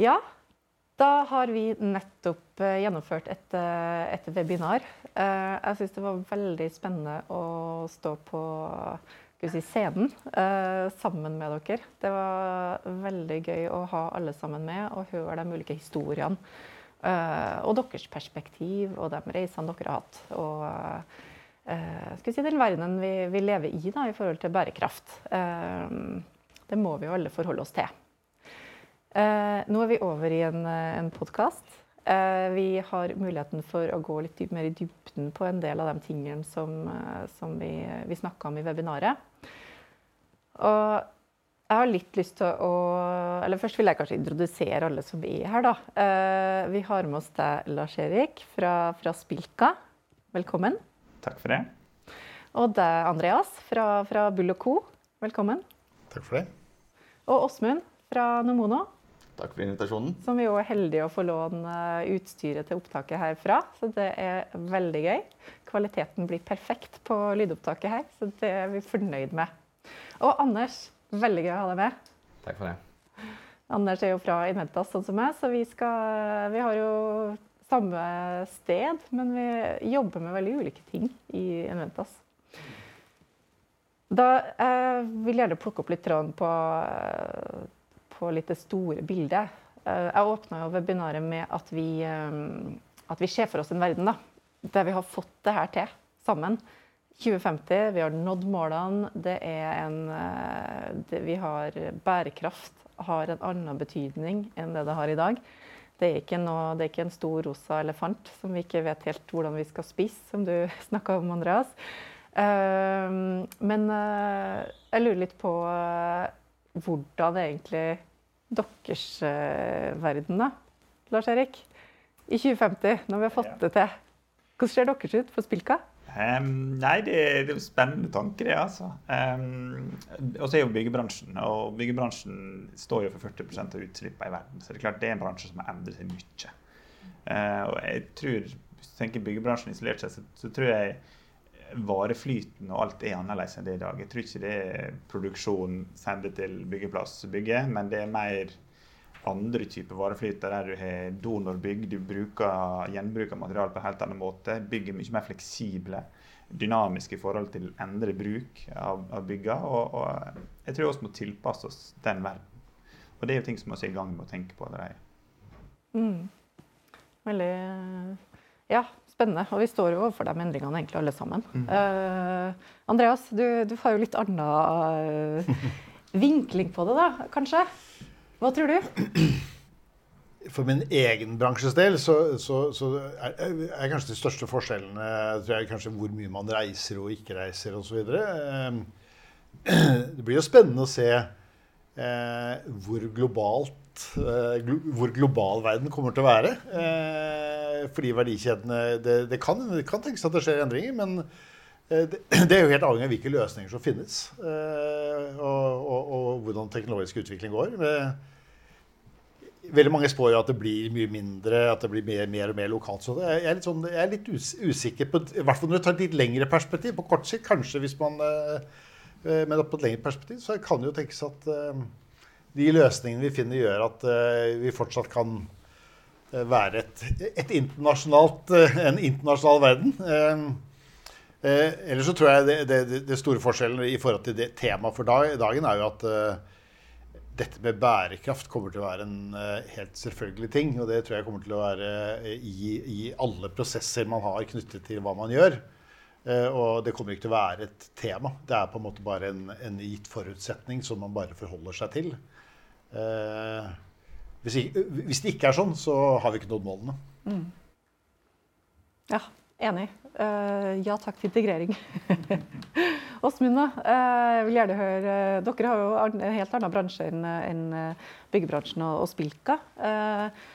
Ja, da har vi nettopp eh, gjennomført et, eh, et webinar. Eh, Jeg syns det var veldig spennende å stå på si, scenen sammen med dere. Det var veldig gøy å ha alle sammen med og høre de ulike historiene. Og deres perspektiv og de reisene dere har hatt. Og skal vi si, den verdenen vi, vi lever i da, i forhold til bærekraft. Det må vi jo alle forholde oss til. Eh, nå er vi over i en, eh, en podkast. Eh, vi har muligheten for å gå litt dyp, mer i dybden på en del av de tingene som, eh, som vi, vi snakka om i webinaret. Og jeg har litt lyst til å Eller først vil jeg kanskje introdusere alle som er her, da. Eh, vi har med oss deg, Lars-Erik fra, fra Spilka. Velkommen. Takk for det. Og deg, Andreas fra, fra Bull Co. Velkommen. Takk for det. Og Åsmund fra Nomono. Takk for invitasjonen. Som vi er heldige å få låne eh, utstyret til opptaket herfra. Så det er veldig gøy. Kvaliteten blir perfekt på lydopptaket her, så det er vi fornøyd med. Og Anders, veldig gøy å ha deg med. Takk for det. Anders er jo fra Inventas, sånn som meg, så vi, skal, vi har jo samme sted, men vi jobber med veldig ulike ting i Inventas. Da eh, vil jeg gjerne plukke opp litt tråden på, på litt det store bildet. Eh, jeg åpna jo webinaret med at vi, eh, at vi ser for oss en verden da, der vi har fått det her til sammen. 2050, vi har nådd målene. Det er en, eh, det, vi har bærekraft har en annen betydning enn det det har i dag. Det er noe, det er ikke en stor rosa elefant som vi ikke vet helt hvordan vi skal spise, som du snakka om, Andreas. Men jeg lurer litt på hvordan hvordan egentlig deres eh, verden, da, Lars-Erik, i 2050, når vi har fått det til. Hvordan ser deres ut for Spilka? Um, nei, det det er en spennende tanke, det. altså. Um, og så er jo byggebransjen, og byggebransjen står jo for 40% av utslippene i verden. Så det er klart det er en bransje som har endret seg mye. Uh, og jeg tror, Hvis du tenker byggebransjen isolert seg, så, så tror jeg vareflyten og alt er annerledes enn det i dag. Jeg tror ikke det er produksjon, sende til byggeplass, bygge, men det er mer andre typer vareflyter der du har donorbygg, du bruker gjenbruk av materiale på en helt annen måte. Bygg er mye mer fleksible, dynamiske i forhold til endre bruk av, av byggene. Og, og jeg tror vi må tilpasse oss den verden. Og det er jo ting som vi er i gang med å tenke på allerede. Mm. Veldig ja, spennende. Og vi står jo overfor de endringene egentlig alle sammen. Eh, Andreas, du, du har jo litt annen uh, vinkling på det, da, kanskje? Hva tror du? For min egen bransjes del så, så, så er, er kanskje de største forskjellene tror jeg, kanskje hvor mye man reiser og ikke reiser osv. Det blir jo spennende å se eh, hvor globalt eh, glo, hvor global verden kommer til å være. Eh, fordi verdikjedene Det, det, kan, kan tenkes at det skjer endringer, men eh, det, det er jo helt avhengig av hvilke løsninger som finnes. eh, og, og, og hvordan teknologisk utvikling går. Veldig mange spår at det blir mye mindre, at det blir mer, mer og mer lokalt. Så jeg er litt, sånn, jeg er litt us usikker på I hvert fall når du tar et litt lengre perspektiv. På kort sikt kanskje, hvis man eh, eh, Men på et lengre perspektiv så kan det jo tenkes at eh, de løsningene vi finner, gjør at eh, vi fortsatt kan eh, være et, et internasjonalt, eh, en internasjonal verden. Eh, ellers så tror jeg det, det, det, store forskjellen i forhold til temaet for dag, dagen er jo at eh, dette med bærekraft kommer til å være en eh, helt selvfølgelig ting. Og det tror jeg kommer til å være i, i alle prosesser man har knyttet til hva man gjør. Og det kommer ikke til å være et tema. Det er på en måte bare en, en gitt forutsetning som man bare forholder seg til. Eh, hvis, ikke, hvis det ikke er sånn, så har vi ikke nådd målene. Ja, enig. Eh, ja takk til integrering. Åsmund, da. Eh, jeg vil gjerne høre Dere har jo en helt annen bransje enn eh, byggebransjen og, og Spilka. Eh,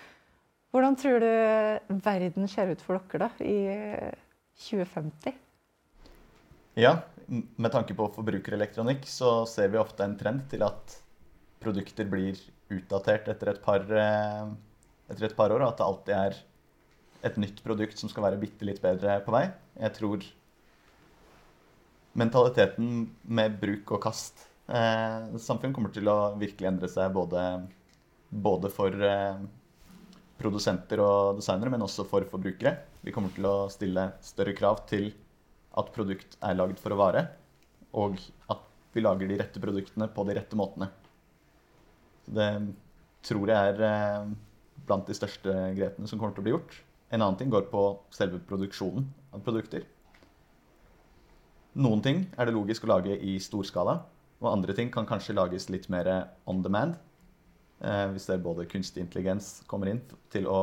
hvordan tror du verden ser ut for dere da, i eh, 2050? Ja, med tanke på forbrukerelektronikk så ser vi ofte en trend til at produkter blir utdatert etter et par, eh, etter et par år, og at det alltid er et nytt produkt som skal være bitte litt bedre på vei. Jeg tror mentaliteten med bruk og kast eh, Samfunn kommer til å virkelig endre seg både både for eh, produsenter og designere, men også for forbrukere. Vi kommer til å stille større krav til at produkt er lagd for å vare, og at vi lager de rette produktene på de rette måtene. Det tror jeg er eh, blant de største grepene som kommer til å bli gjort. En annen ting går på selve produksjonen av produkter. Noen ting er det logisk å lage i stor skala, og andre ting kan kanskje lages litt mer on demand. Eh, hvis det er både kunstig intelligens kommer inn til å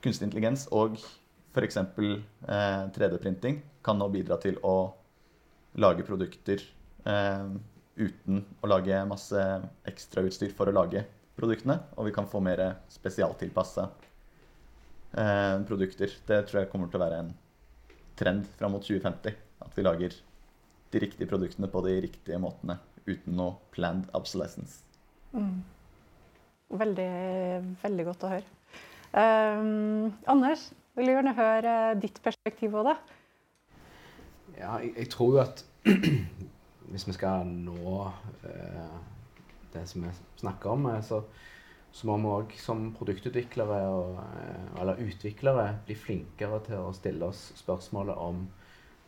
Kunstig intelligens og f.eks. Eh, 3D-printing kan nå bidra til å lage produkter eh, uten å lage masse ekstrautstyr for å lage produktene. Og vi kan få mer spesialtilpassa eh, produkter. Det tror jeg kommer til å være en trend fram mot 2050. At vi lager de riktige produktene på de riktige måtene uten noe planned obsolescence. Mm. Veldig, veldig godt å høre. Um, Anders, vil du gjerne høre ditt perspektiv på det? Ja, jeg, jeg tror jo at hvis vi skal nå eh, det som vi snakker om, eh, så, så må vi òg som produktutviklere og, uh, eller utviklere bli flinkere til å stille oss spørsmålet om,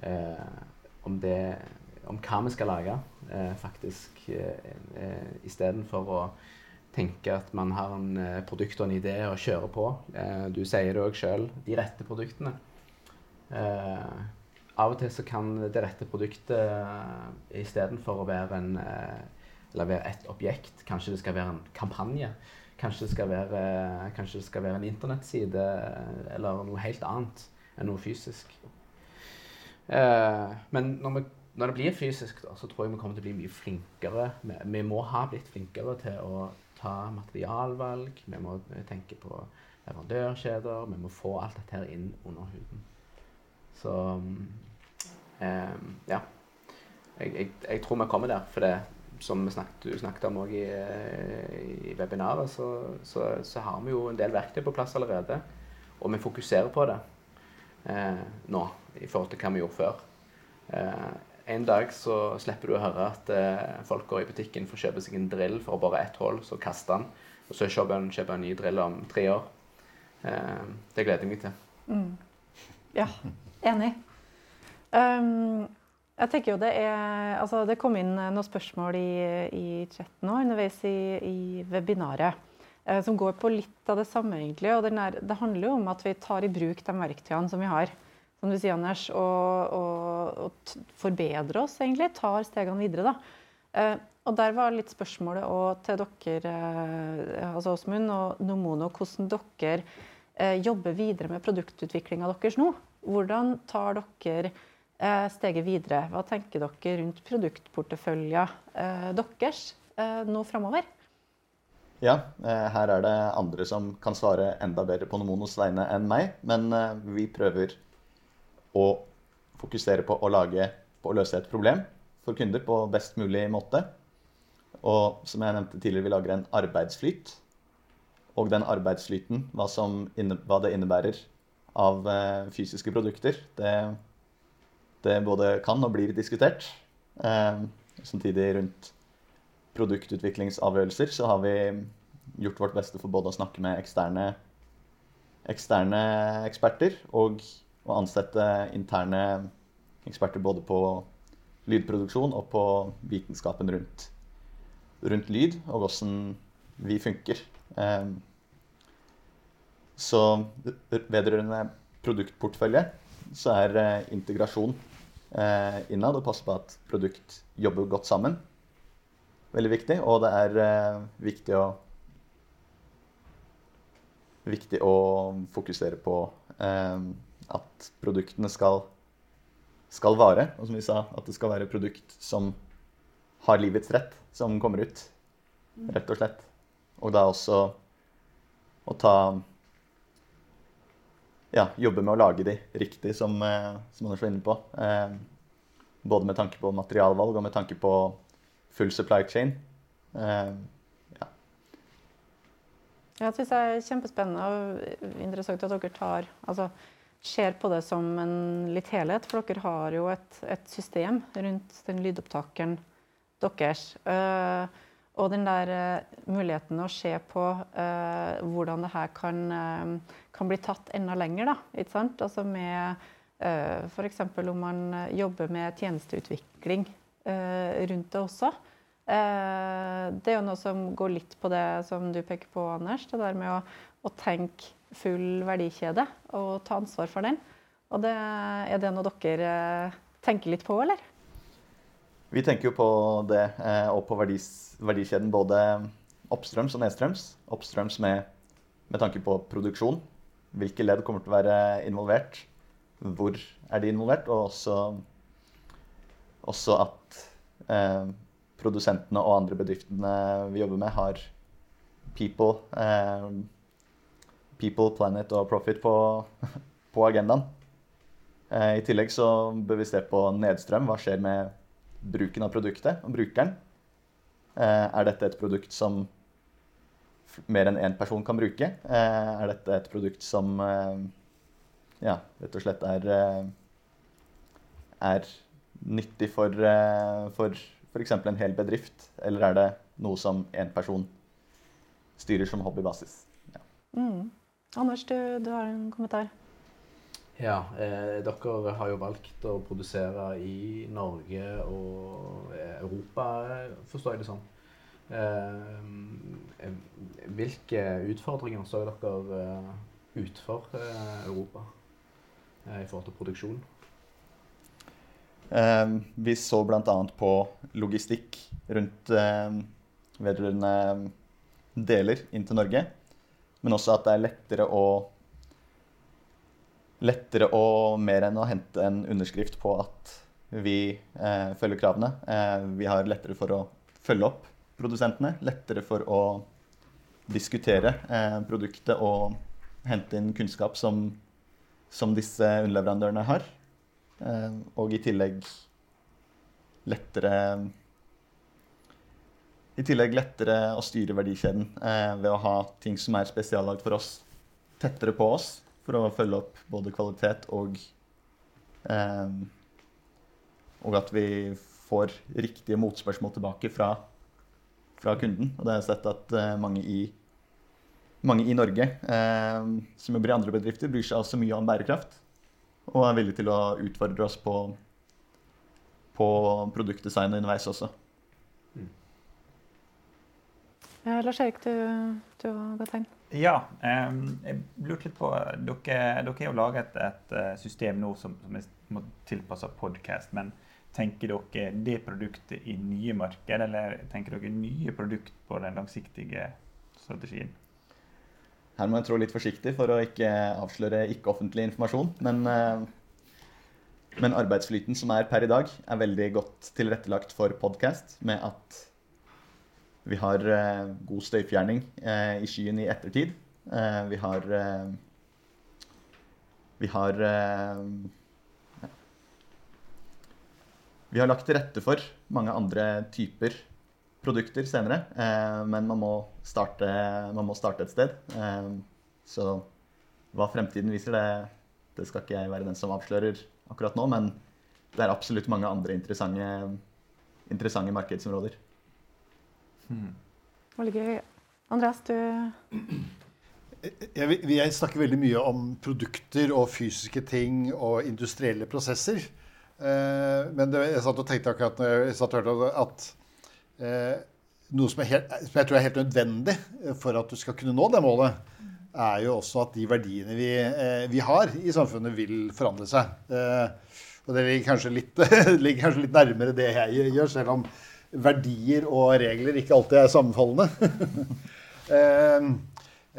eh, om, det, om hva vi skal lage, faktisk, eh, istedenfor å tenke at man har en eh, produkt og en idé å kjøre på. Eh, du sier det òg sjøl, de rette produktene. Eh, av og til så kan det rette produktet uh, istedenfor å være, en, eller være et objekt, kanskje det skal være en kampanje. Kanskje det skal være, kanskje det skal være en internettside eller noe helt annet enn noe fysisk. men når, vi, når, det blir fysisk, da, så tror jeg vi kommer til å bli mye flinkere. Vi, vi må ha blitt flinkere til å ta materialvalg, vi må tenke på leverandørkjeder. Vi må få alt dette her inn under huden. Så um, ja. Jeg, jeg, jeg, tror vi kommer der. For det som snakket, du snakket om òg i, i, webinaret, så, så, så, har vi jo en del verktøy på plass allerede. Og vi fokuserer på det eh, nå i forhold til hva vi gjorde før. Eh, en dag så slipper du å høre at eh, folk går i butikken for å kjøpe seg en drill for bare ett hull, så kaster han. Og så kjøper han, kjøper en ny drill om tre år. Eh, det gleder jeg meg til. Mm. Ja, enig. Um, jeg tenker jo Det er, altså det kom inn noen spørsmål i, i chatten nå underveis i, i webinaret. Eh, som går på litt av det samme. egentlig, og der, Det handler jo om at vi tar i bruk de verktøyene som vi har som du sier, Anders, og, og, og forbedrer oss, egentlig. Tar stegene videre, da. Eh, og der var litt spørsmålet òg til dere, eh, altså Åsmund og Nomono, hvordan dere eh, jobber videre med produktutviklinga deres nå. Hvordan tar dere eh, steget videre? Hva tenker dere rundt produktporteføljen eh, deres eh, nå framover? Ja, her er det andre som kan svare enda bedre på Nomonos vegne enn meg. Men vi prøver å fokusere på å, lage, på å løse et problem for kunder på best mulig måte. Og som jeg nevnte tidligere, vi lager en arbeidsflyt. Og den arbeidsflyten, hva, inne, hva det innebærer av eh, fysiske produkter, det, det, både kan og blir diskutert. Eh, samtidig rundt produktutviklingsavgjørelser så har vi gjort vårt beste for både å snakke med eksterne, eksterne eksperter og å ansette interne eksperter både på lydproduksjon og på vitenskapen rundt, rundt lyd og hvordan vi funker. Ehm, så vedrørende produktportfølje så er eh, integrasjon eh, innad og passe på at produkt jobber godt sammen veldig viktig. Og det er eh, viktig å viktig å fokusere på eh, at produktene skal, skal vare. Og som vi sa, at det skal være produkt som har livets rett, som kommer ut. Rett og slett. Og da også å ta Ja, jobbe med å lage de riktig, som, eh, som Anders var inne på. Eh, både med tanke på materialvalg og med tanke på full supply chain. Eh, ja. Jeg syns det er kjempespennende og interessant at dere tar altså, ser på det som en litt helhet, for dere har jo et, et system rundt den lydopptakeren deres. Uh, Og den der uh, muligheten å se på uh, hvordan det her kan, uh, kan bli tatt enda lenger, da. Ikke sant? Altså med uh, F.eks. om man jobber med tjenesteutvikling rundt det også. Det er jo noe som går litt på det som du peker på, Anders. Det der med å, å tenke full verdikjede og ta ansvar for den. Og det, er det noe dere tenker litt på, eller? Vi tenker jo på det eh, og på verdis, verdikjeden både oppstrøms og nedstrøms. Oppstrøms med, med, tanke på produksjon. Hvilke ledd kommer til å være involvert? Hvor er de involvert? Og også, også at eh, produsentene og andre bedriftene vi jobber med, har people, eh, people planet og profit på, på agendaen. Eh, I tillegg så bør vi se på nedstrøm. Hva skjer med bruken av produktet og brukeren. Eh, er dette et produkt som mer enn én person kan bruke? Eh, er dette et produkt som eh, ja, rett og slett er, er nyttig for, for f.eks. en hel bedrift? Eller er det noe som én person styrer som hobbybasis? Ja. Mm. Anders, du, du har en kommentar? Ja, eh, dere har jo valgt å produsere i Norge og Europa, forstår jeg det sånn. Eh, hvilke utfordringer så dere eh, utenfor eh, Europa eh, i forhold til produksjon? Eh, vi så bl.a. på logistikk rundt vedrørende deler inn til Norge. Men også at det er lettere å lettere og mer enn å hente en underskrift på at vi eh, følger kravene. Eh, vi har lettere for å følge opp produsentene, lettere for å diskutere eh, produktet og hente inn kunnskap som, som disse underleverandørene har. Eh, og i tillegg lettere i tillegg lettere å styre verdikjeden eh, ved å ha ting som er spesiallagd for oss, tettere på oss for å følge opp både kvalitet og eh, Og at vi får riktige motspørsmål tilbake fra, fra kunden. Og det har jeg sett at eh, mange, i, mange i Norge eh, som jobber i andre bedrifter, bryr seg også mye om bærekraft. Og er villige til å utfordre oss på, på produktdesign underveis også. Ja, Lars Erik, du, du har gått tegn. Ja, jeg lurte litt på Dere, dere har jo laget et eh, system nå som, som er tilpassa podkast. Men tenker dere det produktet i nye marked, eller tenker dere nye produkt på den langsiktige strategien? Her må jeg trå litt forsiktig for å ikke avsløre ikke-offentlig informasjon. Men, eh, men arbeidsflyten som er per i dag, er veldig godt tilrettelagt for podkast. Med at vi har uh, god støyfjerning uh, i skyen i ettertid. Uh, vi har Vi har. Vi har lagt til rette for mange andre typer produkter senere, men man må, starte, man må starte et sted. så hva fremtiden viser, det, det skal ikke jeg være den som avslører akkurat nå, men det er absolutt mange andre interessante, interessante markedsområder. Mm. Veldig gøy. Andreas, du jeg, jeg, snakker veldig mye om produkter og fysiske ting og industrielle prosesser. Eh, men det, jeg satt og tenkte akkurat når jeg satt og hørte at eh, noe som, helt, som, jeg tror er helt nødvendig for at du skal kunne nå det målet, er jo også at de verdiene vi, eh, vi har i samfunnet, vil forandre seg. Eh, og det ligger kanskje, litt, ligger kanskje litt nærmere det jeg gjør, selv om verdier og regler ikke alltid er sammenfallende. eh,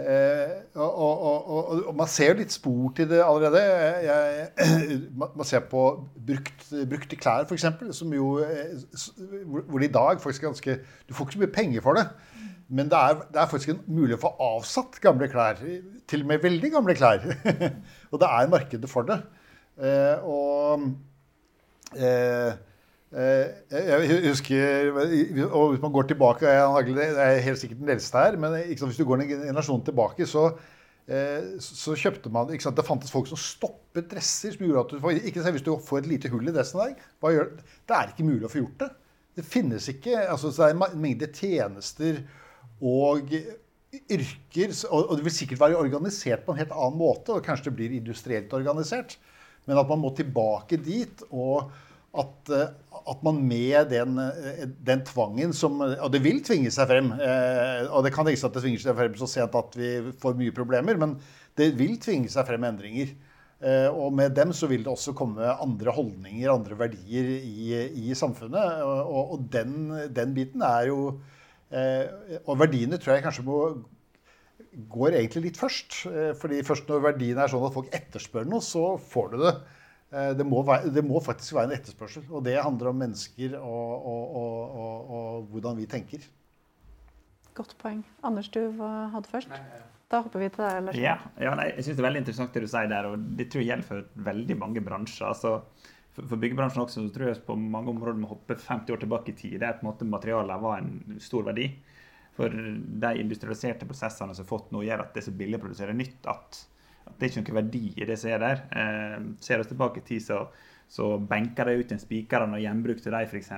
eh, og, og, og, og, man ser jo litt spor til det allerede. Jeg, man ser på brukt, brukte klær, f.eks., som jo eh, Hvor det i dag faktisk ganske Du får ikke så mye penger for det. Men det er, det er faktisk en mulighet for å få avsatt gamle klær. Til og med veldig gamle klær. og det er markedet for det. Og Eh, jeg husker, og Hvis man går tilbake Det er helt sikkert den eldste her, men hvis du går en generasjon tilbake, så, eh, så kjøpte man Det fantes folk som stoppet dresser. som gjorde at du, ikke Hvis du får et lite hull i dressen der, det er ikke mulig å få gjort det. det finnes ikke altså Det er en mengde tjenester og yrker, og det vil sikkert være organisert på en helt annen måte, og kanskje det blir industrielt organisert, men at man må tilbake dit. og at, eh, at, man med den, eh, den, tvangen som Og det vil tvinge seg frem. Eh, og det kan tenkes at det tvinger seg frem så sent at vi får mye problemer, men det vil tvinge seg frem endringer. Og med dem så vil det også komme andre holdninger, andre verdier i, i samfunnet. Og, og den, den, biten er jo Og verdiene tror jeg kanskje må går egentlig litt først. Fordi først når verdiene er sånn at folk etterspør noe, så får du det. Eh, det må, være, det må, faktisk være en etterspørsel. Og det handler om mennesker og, og, og, og hvordan vi tenker. Godt poeng. Anders, du hadde først. Da hopper vi til deg. Lars. Ja, ja nei, jeg synes Det er veldig interessant det du sier der. og Det tror jeg gjelder for veldig mange bransjer. altså for, for byggebransjen også, så tror jeg på mange områder må hoppe 50 år tilbake i tid. Det er på en måte Materialer var en stor verdi. For de industrialiserte prosessene som har fått nå, gjør at det er så billig å produsere nytt at det er ikke noen verdi i det som er der. Eh, ser oss tilbake i tid, så, så benker de ut en spikerne og gjenbrukte dem f.eks.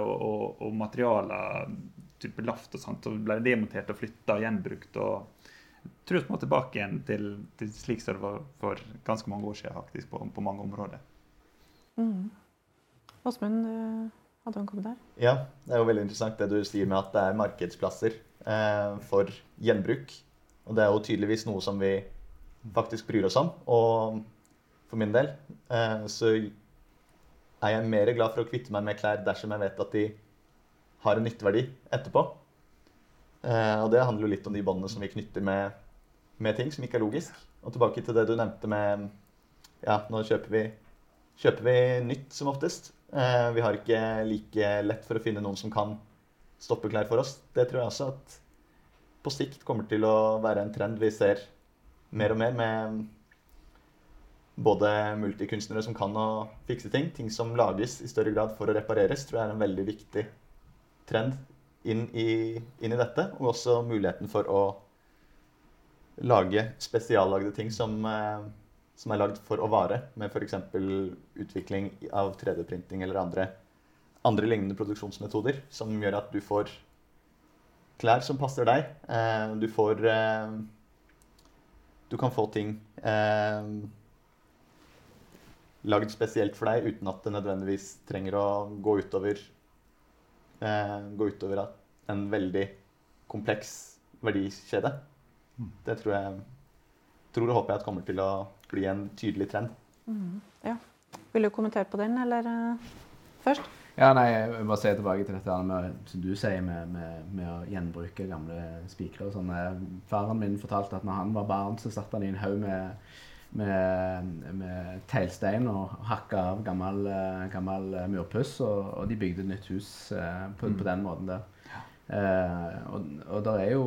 Og, og, og materialer, type laft og sånt, så ble det demontert og flytta og gjenbrukt. og jeg tror vi må tilbake igjen til, til slik som det var for ganske mange år siden faktisk, på, på mange områder. Mm. Åsmund, hadde du en kommentar? Ja, det er jo veldig interessant det du sier med at det er markedsplasser eh, for gjenbruk. Og det er jo tydeligvis noe som vi faktisk bryr oss om. Og for min del eh, så er jeg mer glad for å kvitte meg med klær dersom jeg vet at de har en nytteverdi etterpå. Eh, og det handler jo litt om de båndene som vi knytter med, med, ting som ikke er logisk. Og tilbake til det du nevnte med Ja, nå kjøper vi, kjøper vi nytt som oftest. Eh, vi har ikke like lett for å finne noen som kan stoppe klær for oss. Det tror jeg også at på sikt kommer til å være en trend vi ser mer og mer med både multikunstnere som kan å fikse ting, ting som lages i større grad for å repareres, tror jeg er en veldig viktig trend inn i, inn i dette. Og også muligheten for å lage spesiallagde ting som, eh, som er lagd for å vare, med f.eks. utvikling av 3D-printing eller andre, andre, lignende produksjonsmetoder, som gjør at du får klær som passer deg. Eh, du får eh, du kan få ting eh, lagd spesielt for deg uten at det nødvendigvis trenger å gå utover, eh, gå utover en veldig kompleks verdikjede. Mm. Det tror jeg tror og håper jeg at kommer til å bli en tydelig trend. Mm, ja. Vil du kommentere på den, eller uh, først? Ja, nei, jeg bare si tilbake til dette med, som du sier, med, med, med å gjenbruke gamle spikere. Sånn. Faren min fortalte at når han var barn, så satt han i en haug med, med, med teglstein og hakka av gammel, gammel murpuss, og, og, de bygde et nytt hus på, på, på, den måten der. Eh, og og det er, jo,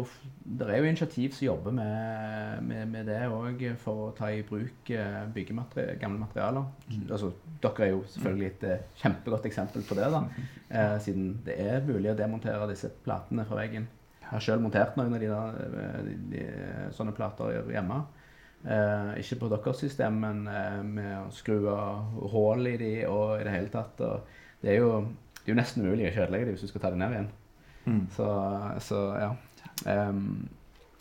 er jo initiativ som jobber med, med, med det òg, for å ta i bruk eh, byggemateri gamle materialer. Mm. Altså, dere er jo selvfølgelig et eh, kjempegodt eksempel på det, da, eh, siden det er mulig å demontere disse platene fra veggen. Jeg har sjøl montert noen av de, der, eh, de, de, sånne plater hjemme. Eh, ikke på deres system, men med å skru av hull i de og i det hele tatt. det er jo det er jo nesten umulig å ødelegge de hvis du skal ta de ned igjen. Mm. Så, så, ja. Um,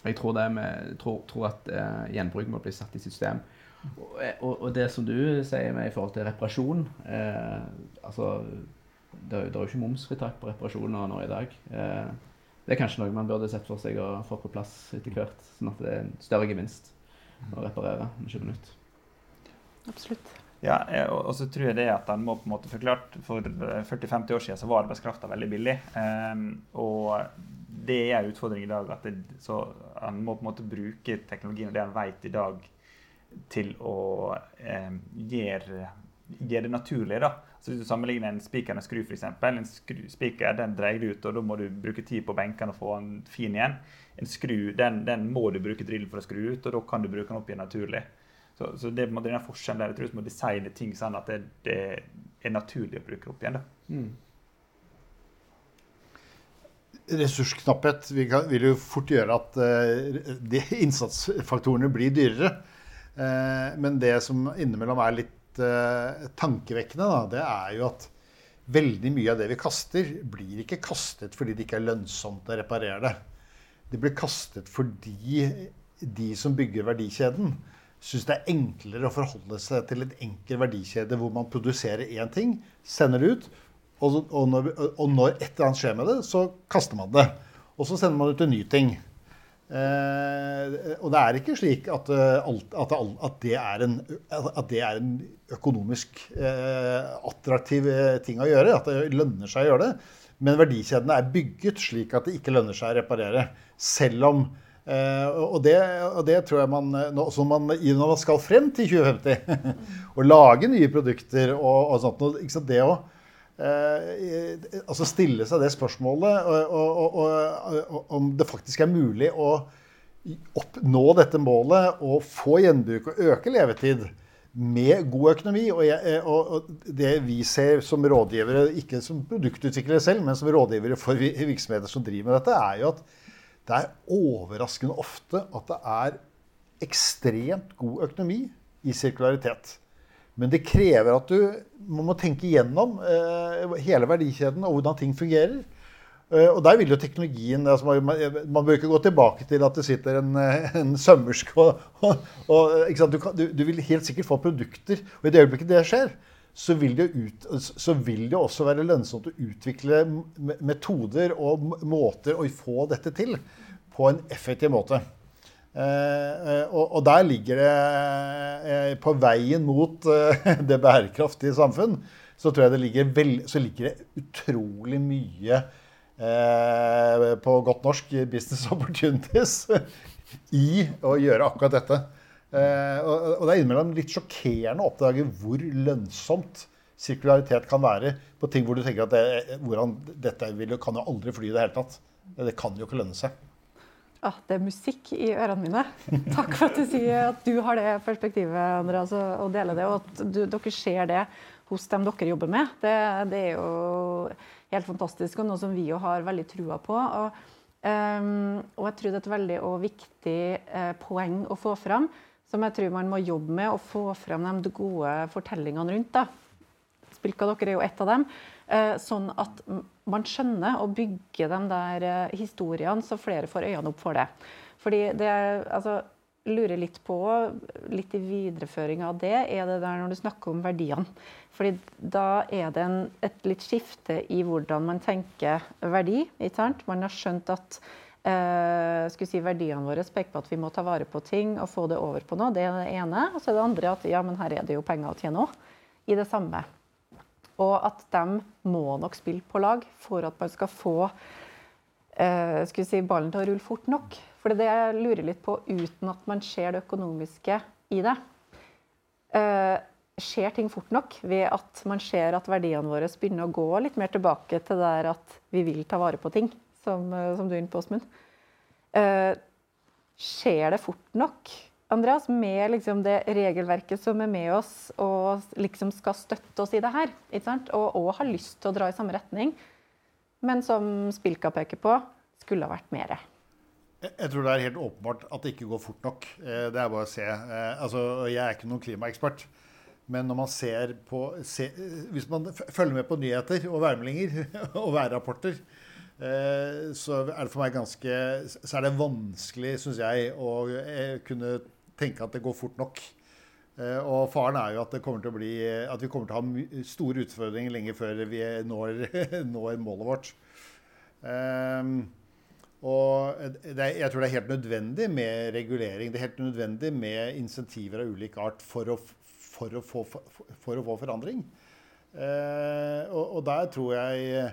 jeg tror, det med, tror, tror at uh, gjenbruk må bli satt i system. Og, og, og, det som du sier med i forhold til reparasjon uh, altså, det, det, er jo ikke momsfritak på reparasjoner nå i dag. Uh, det er kanskje noe man burde sett for seg å få på plass etter hvert, sånn at det er en større gevinst å reparere å kjøpe nytt. Absolutt. Ja, og så tror jeg det at han må på en måte forklart For 40-50 år siden så var arbeidskrafta veldig billig. Um, og det er en utfordring i dag. at det, så Han må på en måte bruke teknologien og det han vet i dag, til å um, gjøre, gjøre, det naturlig. da. Så Hvis du sammenligner en spiker og en skru, f.eks. En skru, spiker den dreier du ut, og da må du bruke tid på benkene og få den fin igjen. En skru den, den må du bruke drill for å skru ut, og da kan du bruke den opp igjen naturlig. Så, så det er den forskjellen der. Jeg tror vi må designe ting sånn at det, det, er naturlig å bruke opp igjen. Mm. Ressursknapphet vil jo fort gjøre at uh, de innsatsfaktorene blir dyrere. Uh, men det som innimellom er litt uh, tankevekkende, da, det er jo at veldig mye av det vi kaster, blir ikke kastet fordi det ikke er lønnsomt å reparere det. Det blir kastet fordi de som bygger verdikjeden, syns det er enklere å forholde seg til en enkel verdikjede hvor man produserer én ting, sender det ut, og, og, når, og, når, et eller annet skjer med det, så kaster man det. Og så sender man ut en ny ting. Eh, og det er ikke slik at, alt, at, at, det, er en, at det er en økonomisk eh, attraktiv eh, ting å gjøre. At det lønner seg å gjøre det. Men verdikjedene er bygget slik at det ikke lønner seg å reparere. Selv om og, det, og, det, tror jeg man, når man, når man skal frem til 2050 og lage nye produkter og, og sånt, ikke sant, det å uh, altså stille seg det spørsmålet og, og, om det faktisk er mulig å oppnå dette målet og få gjenbruk og øke levetid med god økonomi. Og, jeg, og, det vi ser som rådgivere, ikke som produktutviklere selv, men som rådgivere for virksomheter som driver med dette, er jo at det er overraskende ofte at det er ekstremt god økonomi i sirkularitet. Men det krever at du må tenke gjennom eh, hele verdikjeden og hvordan ting fungerer. Eh, og der vil jo teknologien altså man, man, bør ikke gå tilbake til at det sitter en, eh, en sømmersk og, og, og du, du, du, vil helt sikkert få produkter. Og i det øyeblikket det skjer, så vil, ut, så vil det også være lønnsomt å utvikle metoder og måter å få dette til på en effektiv måte. Eh, og, og, der ligger det eh, På veien mot eh, det bærekraftige samfunn, så tror jeg det ligger, vel, ligger det utrolig mye eh, på godt norsk business opportunities i å gjøre akkurat dette. Eh, og, det er innimellom litt sjokkerende å oppdage hvor lønnsomt sirkularitet kan være på ting hvor du tenker at det, hvordan, dette vil, kan jo aldri fly i det hele tatt. Det kan jo ikke lønne seg. Ja, det er musikk i ørene mine. Takk for at du sier at du har det perspektivet, Andreas, og deler det. Og at du, dere ser det hos dem dere jobber med. Det, det, er jo helt fantastisk, og noe som vi jo har veldig trua på. Og, um, og jeg tror det er et veldig og viktig uh, poeng å få fram som jeg tror man må jobbe med å få frem de gode fortellingene rundt. da. Spilka dere er jo ett av dem. Eh, sånn at man skjønner å bygge de der eh, historiene, så flere får øynene opp for det. Fordi det altså, lurer litt på, litt i videreføring av det, er det der når du snakker om verdiene. Fordi da er det en, et litt skifte i hvordan man tenker verdi. Man har skjønt at eh, skulle si verdiene våre peker på at vi må ta vare på ting og få det over på noe. Det er det ene. Og så er det andre at ja, men her er det jo penger å tjene òg. I det samme. Og at de må nok spille på lag for at man skal få eh, skulle si, ballen til å rulle fort nok. For det er det jeg lurer litt på, uten at man ser det økonomiske i det eh, Skjer ting fort nok ved at man ser at verdiene våre begynner å gå litt mer tilbake til der at vi vil ta vare på ting? Som, eh, som du er inne på, Åsmund. Eh, skjer det fort nok, Andreas, med liksom det regelverket som er med oss og liksom skal støtte oss i det her, og, og har lyst til å dra i samme retning, men som Spilka peker på, skulle ha vært mer? Jeg tror det er helt åpenbart at det ikke går fort nok. Eh, det er bare å se. Altså, jeg er ikke noen klimaekspert. Men når man ser på se, Hvis man følger med på nyheter og værmeldinger og værrapporter, Eh, så er det for meg ganske Så er det vanskelig, syns jeg, å eh, kunne tenke at det går fort nok. Eh, og faren er jo at, det kommer til å bli, at vi kommer til å ha store utfordringer lenge før vi når, når målet vårt. Og det, jeg tror det er helt nødvendig med regulering. Det er helt nødvendig med insentiver av ulik art for å, for å, få, for å få, forandring. og, og der tror jeg Eh,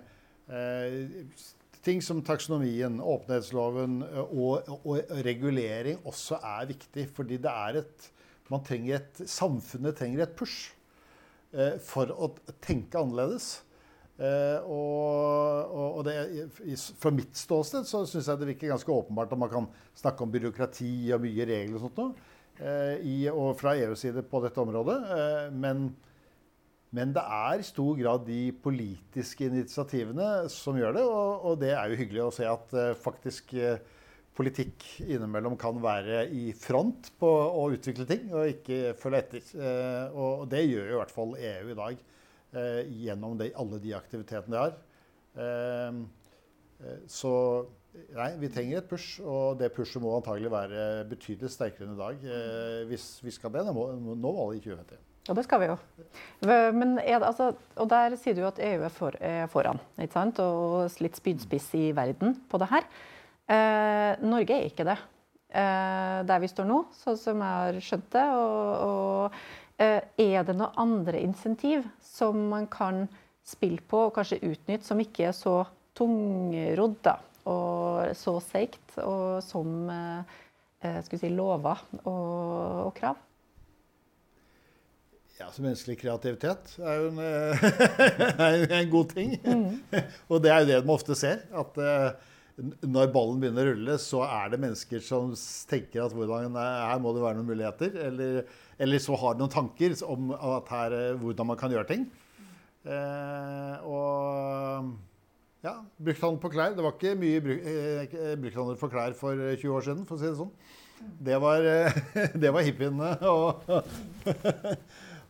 ting som taksonomien, åpenhetsloven eh, og, og, regulering også er viktig. Fordi det er et man trenger et, Samfunnet trenger et push eh, for å tenke annerledes. Eh, og, og, det, fra mitt ståsted så syns jeg det virker ganske åpenbart at man kan snakke om byråkrati og mye regler og sånt noe, eh, og fra EUs side på dette området. Eh, men men det er i stor grad de politiske initiativene som gjør det. Og, og det er jo hyggelig å se at uh, faktisk uh, politikk innimellom kan være i front på å utvikle ting, og ikke følge etter. Uh, og det gjør jo i hvert fall EU i dag. gjennom de, alle de aktivitetene de har. Så nei, vi trenger et push, og det pushet må antagelig være betydelig sterkere enn i dag hvis vi skal det nå, nå målet i 2050. Og det skal vi jo. Men det, altså, og der sier du at EU er, for, er foran ikke sant? og litt spydspiss i verden på det her. Eh, Norge er ikke det. Eh, der vi står nå, sånn som jeg har skjønt det. Og, og eh, er det noen andre insentiv som man kan spille på og kanskje utnytte, som ikke er så tungrodd og så seigt, og som eh, eh, si, lover og, og krav? Ja, så Menneskelig kreativitet er jo en, er en god ting. Mm. og det er jo det man ofte ser. At uh, når ballen begynner å rulle, så er det mennesker som tenker at hvordan, her må det være noen muligheter. Eller, eller så har noen tanker om her, hvordan man kan gjøre ting. Eh, og ja, brukthandel på klær. Det var ikke mye bruk, eh, brukthandel for klær for 20 år siden, for å si det sånn. Det var, det var hippiene. og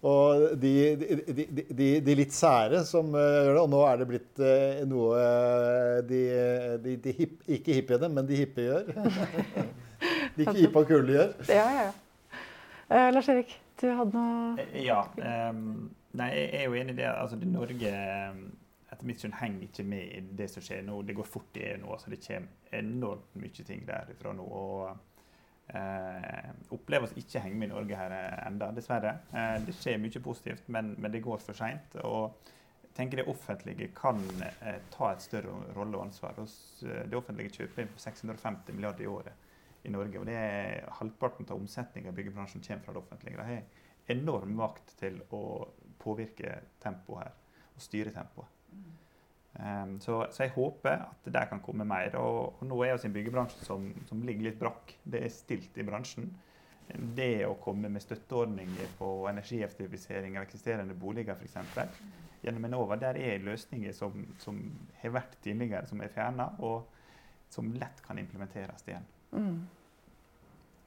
Og de, de, de, de, litt sære som uh, gjør det. Og nå er det blitt uh, noe uh, de, hip, ikke hippiene, men de hippe gjør. de ikke hippe og kule gjør. Ja, ja. ja. Lars Erik, du hadde noe Ja. Um, nei, jeg er jo enig i det. Altså, det Norge etter mitt syn henger ikke med i det som skjer nå. Det går fort i EU nå. Altså, det kommer enormt mye ting derifra nå. og eh, opplever oss ikke henge med i Norge her eh, enda, dessverre. Eh, det skjer mye positivt, men, men det går for seint. Jeg tenker det offentlige kan eh, ta et større rolle og ansvar. Det offentlige kjøper inn for 650 milliarder i året i Norge. og det er Halvparten av omsetninga i byggebransjen kommer fra det offentlige. De har enorm makt til å påvirke tempoet her og styre tempoet. Um, så, så, jeg håper at det kan komme mer. Og, og nå er vi en byggebransje som, som, ligger litt brakk. Det er stilt i bransjen. Det å komme med støtteordninger på energieffektivisering av eksisterende boliger f.eks. gjennom Enova, der er løsninger som, som har vært tidligere, som er fjerna, og som lett kan implementeres igjen. Mm.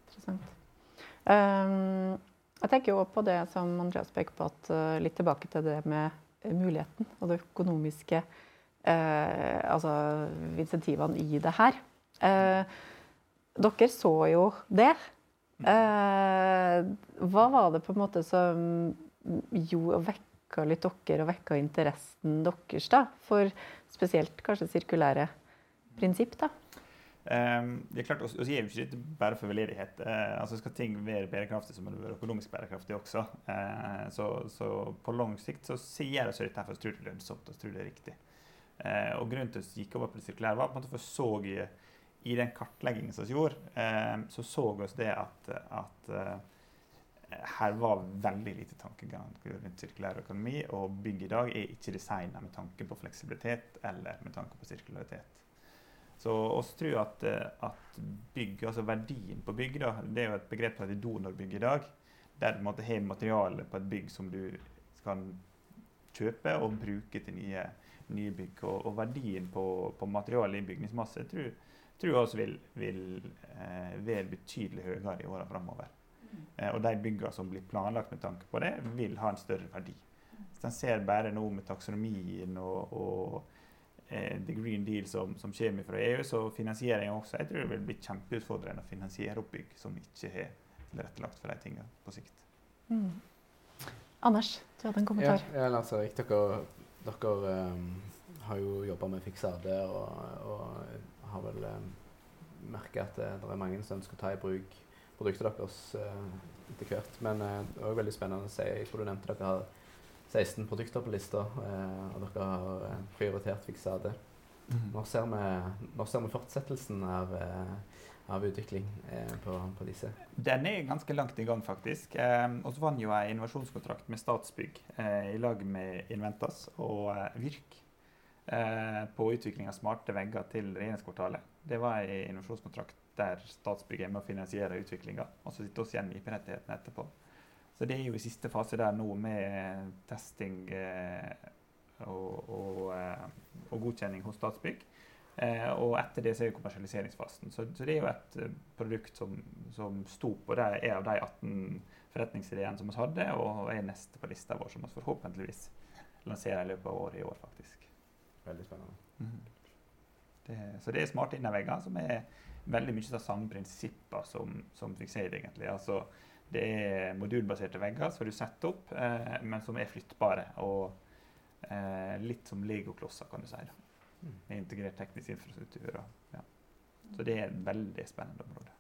Interessant. Um, jeg tenker jo på det som Andreas peker på, at uh, litt tilbake til det med muligheten og det økonomiske uh, altså insentivene i det her. Uh, dere så jo det. Eh, hva var det på en måte som jo vekka litt dere og vekka interessen deres da, for spesielt kanskje sirkulære prinsipp? da? Um, det er klart, Vi er jo ikke bare for veldedighet. Uh, altså Skal ting være bærekraftig, så må det være økonomisk bærekraftig også. Uh, så, så, på lang sikt så sier jeg dette for å tro det er lønnsomt og tro det er riktig. Eh, og Grunnen til at vi gikk over på det sirkulære, var på en måte for så i, i den kartleggingen som vi gjorde, eh, så så vi det at, at eh, her var veldig lite tankegang rundt sirkulær økonomi. Og bygg i dag er ikke designa med tanke på fleksibilitet eller med tanke på sirkularitet. Så oss tror at, at bygg, altså verdien på bygg, da, det er jo et begrep som heter donorbygg i dag. Der du har materiale på et bygg som du kan kjøpe og bruke til nye nye bygg. Og, og verdien på, på materialet i bygningsmasse tror, tror jeg også vil, vil eh, være betydelig høyere i årene framover. Mm. Eh, og de byggene som blir planlagt med tanke på det, vil ha en større verdi. Hvis en ser bare nå med taksonomien og, og eh, The Green Deal som, som, kommer fra EU, så finansiering også Jeg tror det vil bli kjempeutfordrende å finansiere opp bygg som ikke har tilrettelagt for de tingene på sikt. Mm. Anders, du hadde en kommentar. Ja, ja altså, dere dere um, har jo jobba med fiksade og, og har vel um, merka at det, det, er mange som ønsker å ta i bruk produktet deres eh, etter hvert. Men eh, det er òg veldig spennende å se. Jeg tror du nevnte dere har 16 produkter på lista, eh, og dere har uh, prioritert fiksade. Mm. Når, ser vi, når ser vi fortsettelsen av av utvikling eh, på, på, disse? Den er ganske langt i gang, faktisk. Eh, og så vant jo jeg innovasjonskontrakt med Statsbygg eh, i lag med Inventas og eh, Virk eh, på utvikling av smarte vegger til regjeringskvartalet. Det var en innovasjonskontrakt der Statsbygg er med å finansiere utviklinga. Og så sitter vi igjen med IP-rettighetene etterpå. Så det er jo i siste fase der nå med testing eh, og, og, og godkjenning hos Statsbygg. Eh, og etter det så er jo kommersialiseringsfasen. Så, så, det er jo et produkt som, som sto på det, er av de 18 forretningsideene som vi hadde, og er neste på lista vår, som vi forhåpentligvis lanserer i løpet av året i år, faktisk. Veldig spennende. Det, så det er smarte innavegger som er veldig mye av samme prinsipper som, som Fixade, egentlig. Altså, det er modulbaserte vegger som du setter opp, eh, men som er flyttbare. Og eh, litt som legoklosser, kan du si. da. Med integrert teknisk infrastruktur. Og, ja. Så det er et veldig spennende område.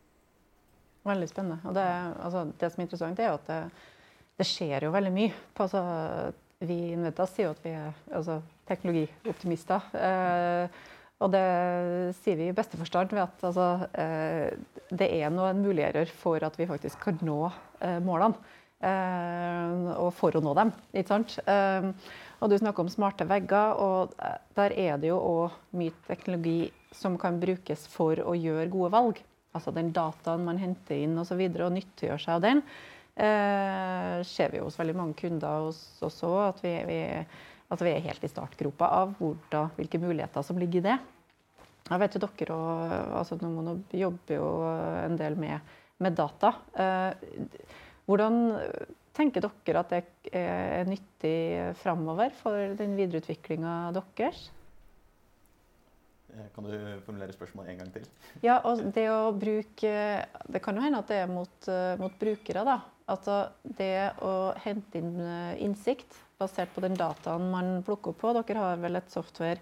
Veldig spennende. Og det, altså, det som er interessant, er jo at det, det skjer jo veldig mye. På, altså, vi i Inventas sier at vi er altså, teknologioptimister. Eh, og det sier vi i beste forstand ved at altså, eh, det er noen muligheter for at vi faktisk kan nå eh, målene. Eh, og for å nå dem. ikke sant? Eh, og du snakker om smarte vegger, og der er det jo òg mye teknologi som kan brukes for å gjøre gode valg. Altså den dataen man henter inn osv. Og, så videre, og nyttiggjør seg av den. Eh, ser vi hos veldig mange kunder hos oss òg, at vi, vi, at vi er helt i startgropa av hvordan, hvilke muligheter som ligger i det. Jeg vet jo dere og, altså Nomono jobber jo en del med, med data. Eh, hvordan tenker dere at det er nyttig framover for den videreutviklinga deres? Eh, Kan du formulere spørsmålet en gang til? Ja, og det å bruke Det kan jo hende at det er mot, eh, mot brukere, da. Altså det å hente inn eh, innsikt basert på den dataen man plukker opp på. Dere har vel et software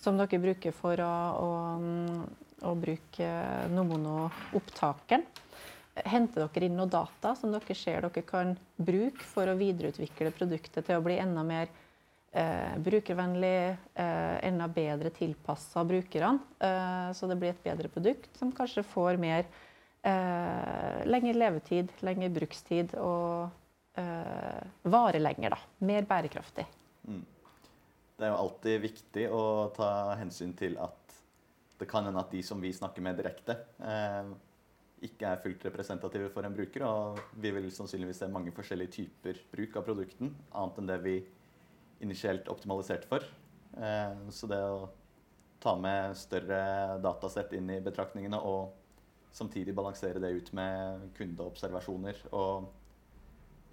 som dere bruker for å, å, mm, å bruke Nomono-opptakeren. Henter dere inn noe data som dere ser dere kan bruke for å videreutvikle produktet til å bli enda mer eh, brukervennlig, eh, enda bedre tilpassa brukerne. Eh, så det blir et bedre produkt som kanskje får mer eh, lengre levetid, lengre brukstid og eh, varer lenger. da. Mer bærekraftig. Mm. Det er jo alltid viktig å ta hensyn til at det kan hende at de som vi snakker med direkte, eh, ikke er fullt representative for en bruker. Og vi vil sannsynligvis se mange forskjellige typer bruk av produkten, annet enn det vi initielt optimaliserte for. Eh, så det å ta med større datasett inn i betraktningene og samtidig balansere det ut med kundeobservasjoner og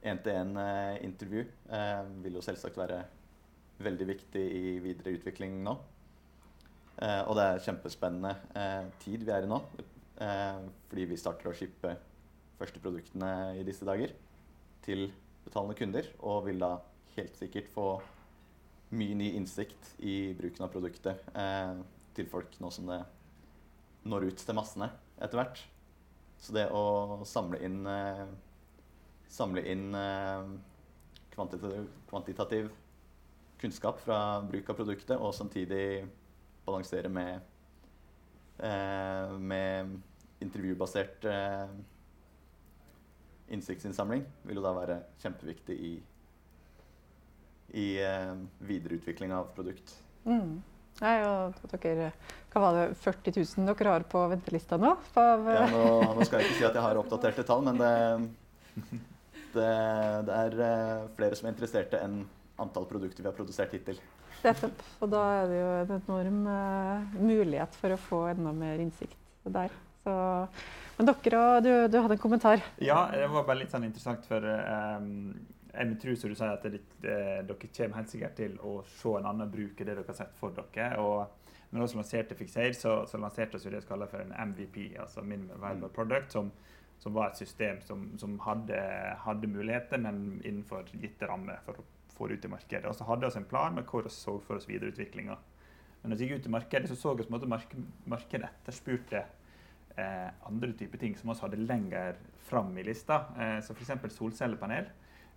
én-til-én-intervju eh, vil jo selvsagt være veldig viktig i videre utvikling nå. Eh, og det er kjempespennende eh, tid vi er i nå, eh, fordi vi starter å shippe første produktene i disse dager til betalende kunder, og vil da helt sikkert få mye ny innsikt i bruken av produktet eh, til folk nå som det når ut til massene etter hvert. Så det å samle inn, eh, samle inn eh, kvantitativ, kvantitativ kunnskap fra bruk av produktet, og samtidig balansere med, eh, med intervjubasert innsiktsinnsamling, vil jo da være kjempeviktig i, i videreutvikling av produkt. Mm. Nei, og dere, hva var det, 40 000 dere har på ventelista nå? Av, Ja, nå, nå skal jeg ikke si at jeg har oppdaterte tall, men det, det, det er eh, flere som er interesserte enn antall produkter vi har produsert hittil. Nettopp. Og da er det jo en enorm uh, mulighet for å få enda mer innsikt der. Så, men dere, og du, du hadde en kommentar. Ja, det var bare litt sånn interessant, for um, jeg tror som du sier at det, eh, dere kommer helt sikkert til å se en annen bruk enn det dere har sett for dere. og når vi lanserte Fixaid, så, så lanserte vi det vi kaller for en MVP, altså Minimum Viable Product, som, som var et system som, som hadde, hadde muligheter, men innenfor gitte rammer for å få det ut i markedet. Og så hadde vi en plan med hvor vi så for oss videreutviklinga. Men når vi gikk ut i markedet, så så vi at markedet etterspurte eh, andre typer ting som vi hadde lenger fram i lista. Eh, så f.eks. solcellepanel.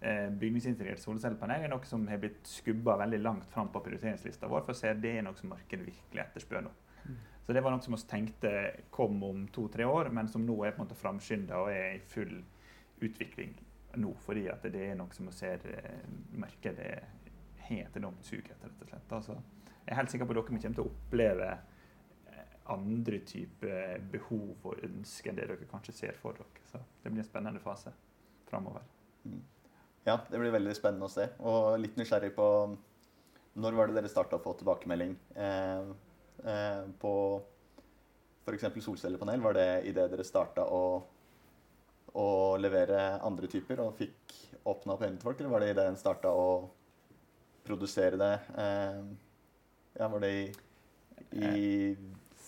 Eh, bygningsintegrert solcellepanel er noe som har blitt skubba veldig langt fram på prioriteringslista vår, for å se at det er noe som markedet virkelig etterspør nå. Så det var noe som vi tenkte kom om to-tre år, men som nå er på en måte framskynda og er i full utvikling nå. Fordi at det er noe som vi ser eh, markedet har et enormt sug etter, rett og slett. Altså, jeg er helt sikker på at dere kommer til å oppleve eh, andre typer behov og ønsker enn det dere kanskje ser for dere. Så det blir en spennende fase framover. Ja, det blir veldig spennende å se. Og litt nysgjerrig på når var det dere starta å få tilbakemelding eh, eh, på f.eks. solcellepanel? Var det idet dere starta å, å levere andre typer og fikk åpna opp øynene til folk, eller var det idet en starta å produsere det? Eh, ja, var det i, i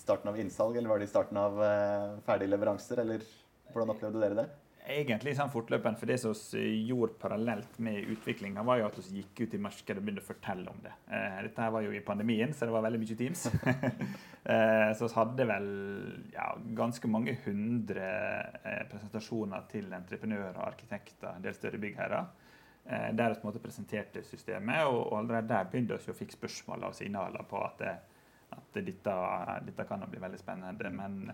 starten av innsalg, eller var det i starten av eh, ferdige leveranser, eller hvordan opplevde dere det? Egentlig sånn fortløpende, for det som vi gjorde parallelt med utviklinga, var jo at vi gikk ut i markedet og begynte å fortelle om det. Eh, dette her var jo i pandemien, så det var veldig mye Teams. eh, så vi hadde vel ja, ganske mange hundre eh, presentasjoner til entreprenører, arkitekter, en del større byggherrer. Der vi på en måte presenterte systemet, og, allerede der begynte vi å fikk spørsmål og signaler på at, at dette, dette kan bli veldig spennende. men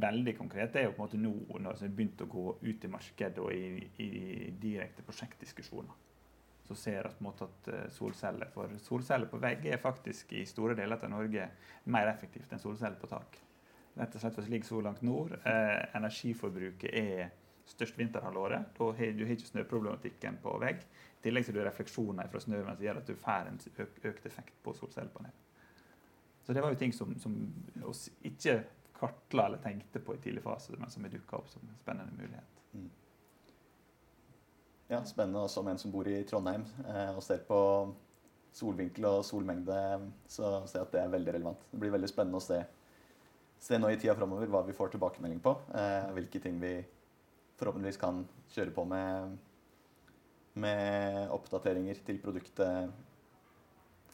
veldig konkret det er jo på en måte nå når vi har begynt å gå ut i markedet og i, i direkte prosjektdiskusjoner. Så ser vi at eh, solceller for solceller på vegg er faktisk i store deler av Norge mer effektivt enn solceller på tak. Rett og slett for vi ligger så langt nord. Eh, energiforbruket er størst vinterhalvåret. Da har du ikke snøproblematikken på vegg. I tillegg har du refleksjoner fra snøen som gjør at du får en økt effekt på solcellepanel. Så det var jo ting som, som oss ikke kartla eller tenkte på i tidlig fase, men som dukka opp som en spennende mulighet. Mm. Ja, spennende også som en som bor i Trondheim eh, og ser på solvinkel og solmengde, så ser jeg at det er veldig relevant. Det blir veldig spennende å se, se nå i tida framover hva vi får tilbakemelding på. Eh, hvilke ting vi forhåpentligvis kan kjøre på med, med oppdateringer til produktet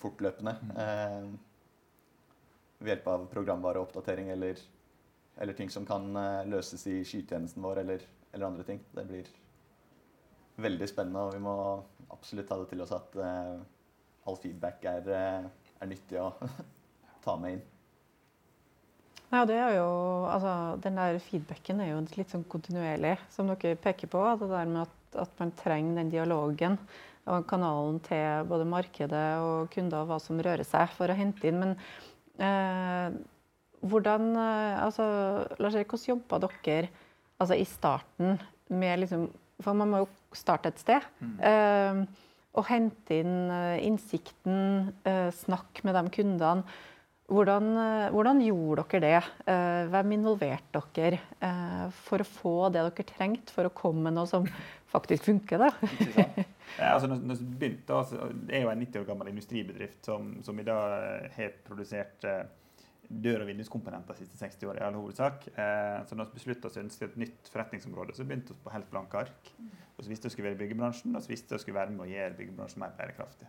fortløpende. Mm. Eh, ved hjelp av programvareoppdatering eller, eller ting som kan uh, løses i skytjenesten vår eller, eller, andre ting. Det blir veldig spennende, og vi må absolutt ta det til oss at uh, all feedback er, uh, er nyttig å ta med inn. Ja, det er jo, altså, Den der feedbacken er jo litt sånn kontinuerlig, som dere peker på. Det der med at, at man trenger den dialogen og kanalen til både markedet og kunder og hva som rører seg, for å hente inn. Men Eh, hvordan eh, altså, Lars Erik, hvordan jobba dere altså, i starten med liksom For man må jo starte et sted. Mm. Eh, og hente inn innsikten, snakk med de kundene. Hvordan, hvordan, gjorde dere det? hvem involverte dere for å få det dere trengte for å komme med noe som faktisk funker? da? ja, altså, begynte, altså, det er jo en 90 år gammel industribedrift som, som i dag har produsert dør- og vinduskomponenter de siste 60 årene. i all hovedsak. Eh, så når vi besluttet oss å ønske et nytt forretningsområde, så begynte vi på helt blanke ark. Og så visste vi skulle være i byggebransjen, og så visste vi skulle være med å gjøre byggebransjen mer bærekraftig.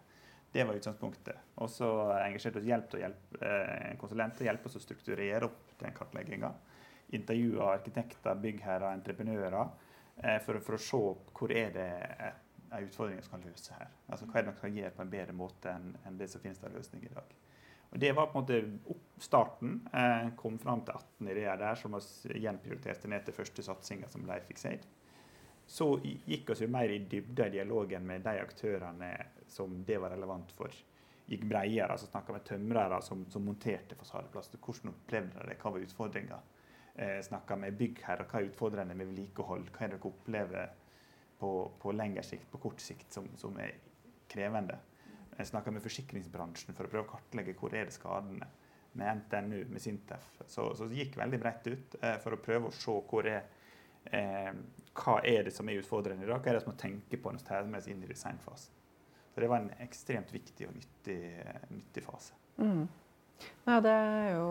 Det var utgangspunktet. Og så engasjerte vi hjelp, eh, til å hjelpe oss å strukturere opp den kartlegginga. Intervjua arkitekter, byggherrer, entreprenører eh, for, for, å se hvor er det en utfordring som kan løse her. Altså Hva er det man kan gjøre på en bedre måte enn, enn det som finnes av løsning i dag. Og Det var på en måte starten. Eh, kom fram til 18 ideer der som vi gjenprioriterte ned til første satsinga som ble Fixaid. Så gikk vi mer i dybde i dialogen med de aktørene som det var relevant for. Gikk bredere, altså snakka med tømrere som, som monterte fasadeplaster. Hvordan opplevde de det, hva var utfordringa? Eh, snakka med byggherrer, hva er utfordrende med vedlikehold? Hva er det dere opplever på, på lengre sikt, på kort sikt, som, som er krevende? Jeg snakka med forsikringsbransjen for å prøve å kartlegge hvor er det skadene. Med NTNU, med Sintef. Så, så det gikk veldig bredt ut eh, for å prøve å se hvor er, eh, hva er det som er utfordrende i dag. Hva er det som må tenke på når tar med inn i designfasen. Så det var en ekstremt viktig og nyttig, nyttig fase. Mm. Ja, det er jo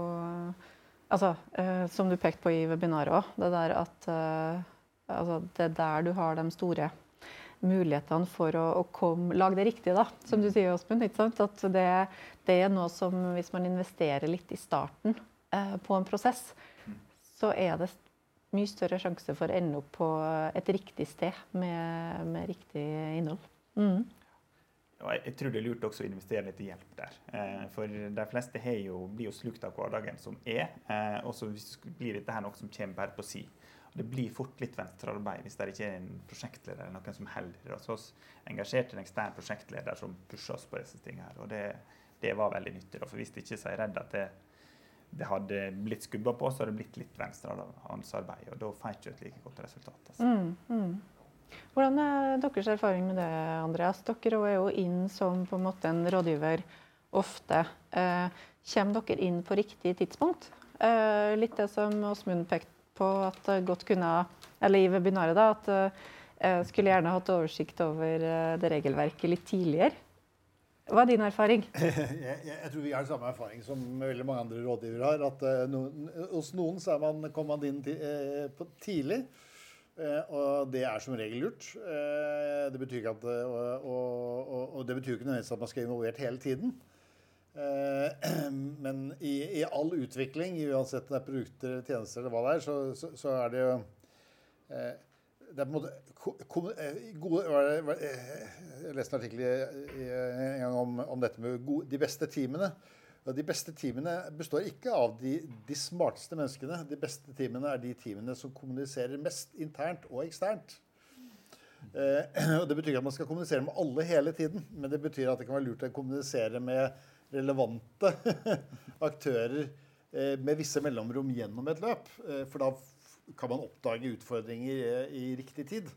Altså, eh, som du pekte på i webinaret òg, det der at eh, altså, det er der du har de store mulighetene for å, å komme, lage det riktige, da, som du sier, Åsmund. Det, det, er noe som hvis man investerer litt i starten eh, på en prosess, så er det mye større sjanse for å ende opp på et riktig sted med, med riktig innhold. Mm. Jeg tror det er lurt også å investere litt i hjelp der. Eh, for de fleste jo, blir jo slukt av hverdagen som er. Eh, og så blir dette her noe som kommer bare på si. Det blir fort litt venstrearbeid hvis det ikke er en prosjektleder eller noen som holder Så vi engasjerte en ekstern prosjektleder som pusha oss på disse tingene. her, og det, det var veldig nyttig. For hvis ikke så er jeg redd at det, det hadde blitt skubba på, så hadde det blitt litt venstrehåndsarbeid. Og da får jeg ikke et like godt resultat. Altså. Mm, mm. Hvordan er deres erfaring med det, Andreas? Dere er jo inn som på en måte en rådgiver ofte. Eh, kommer dere inn på riktig tidspunkt? Eh, litt det som Åsmund pekte på at godt kunne Eller i webinaret, da, at jeg skulle gjerne hatt oversikt over eh, det regelverket litt tidligere. Hva er din erfaring? Jeg, jeg, tror vi har samme erfaring som veldig mange andre rådgivere har. at no, Hos noen er man, kommer man inn tidlig. Uh, og det er som regel lurt. det betyr ikke at, og, og, og, det betyr ikke nødvendigvis at man skal være involvert hele tiden. men i, i, all utvikling, uansett om det er produkter, tjenester eller hva det er, så, så, så er det jo det er på en måte eh, gode, eh, Jeg leste en artikkel en gang om, om dette med gode, de beste teamene. De beste teamene består ikke av de, de, smarteste menneskene. De beste teamene er de teamene som kommuniserer mest internt og eksternt. Eh, og Det betyr ikke at man skal kommunisere med alle hele tiden, men det betyr at det kan være lurt å kommunisere med relevante aktører eh, med visse mellomrom gjennom et løp. Eh, for da kan man oppdage utfordringer eh, i riktig tid.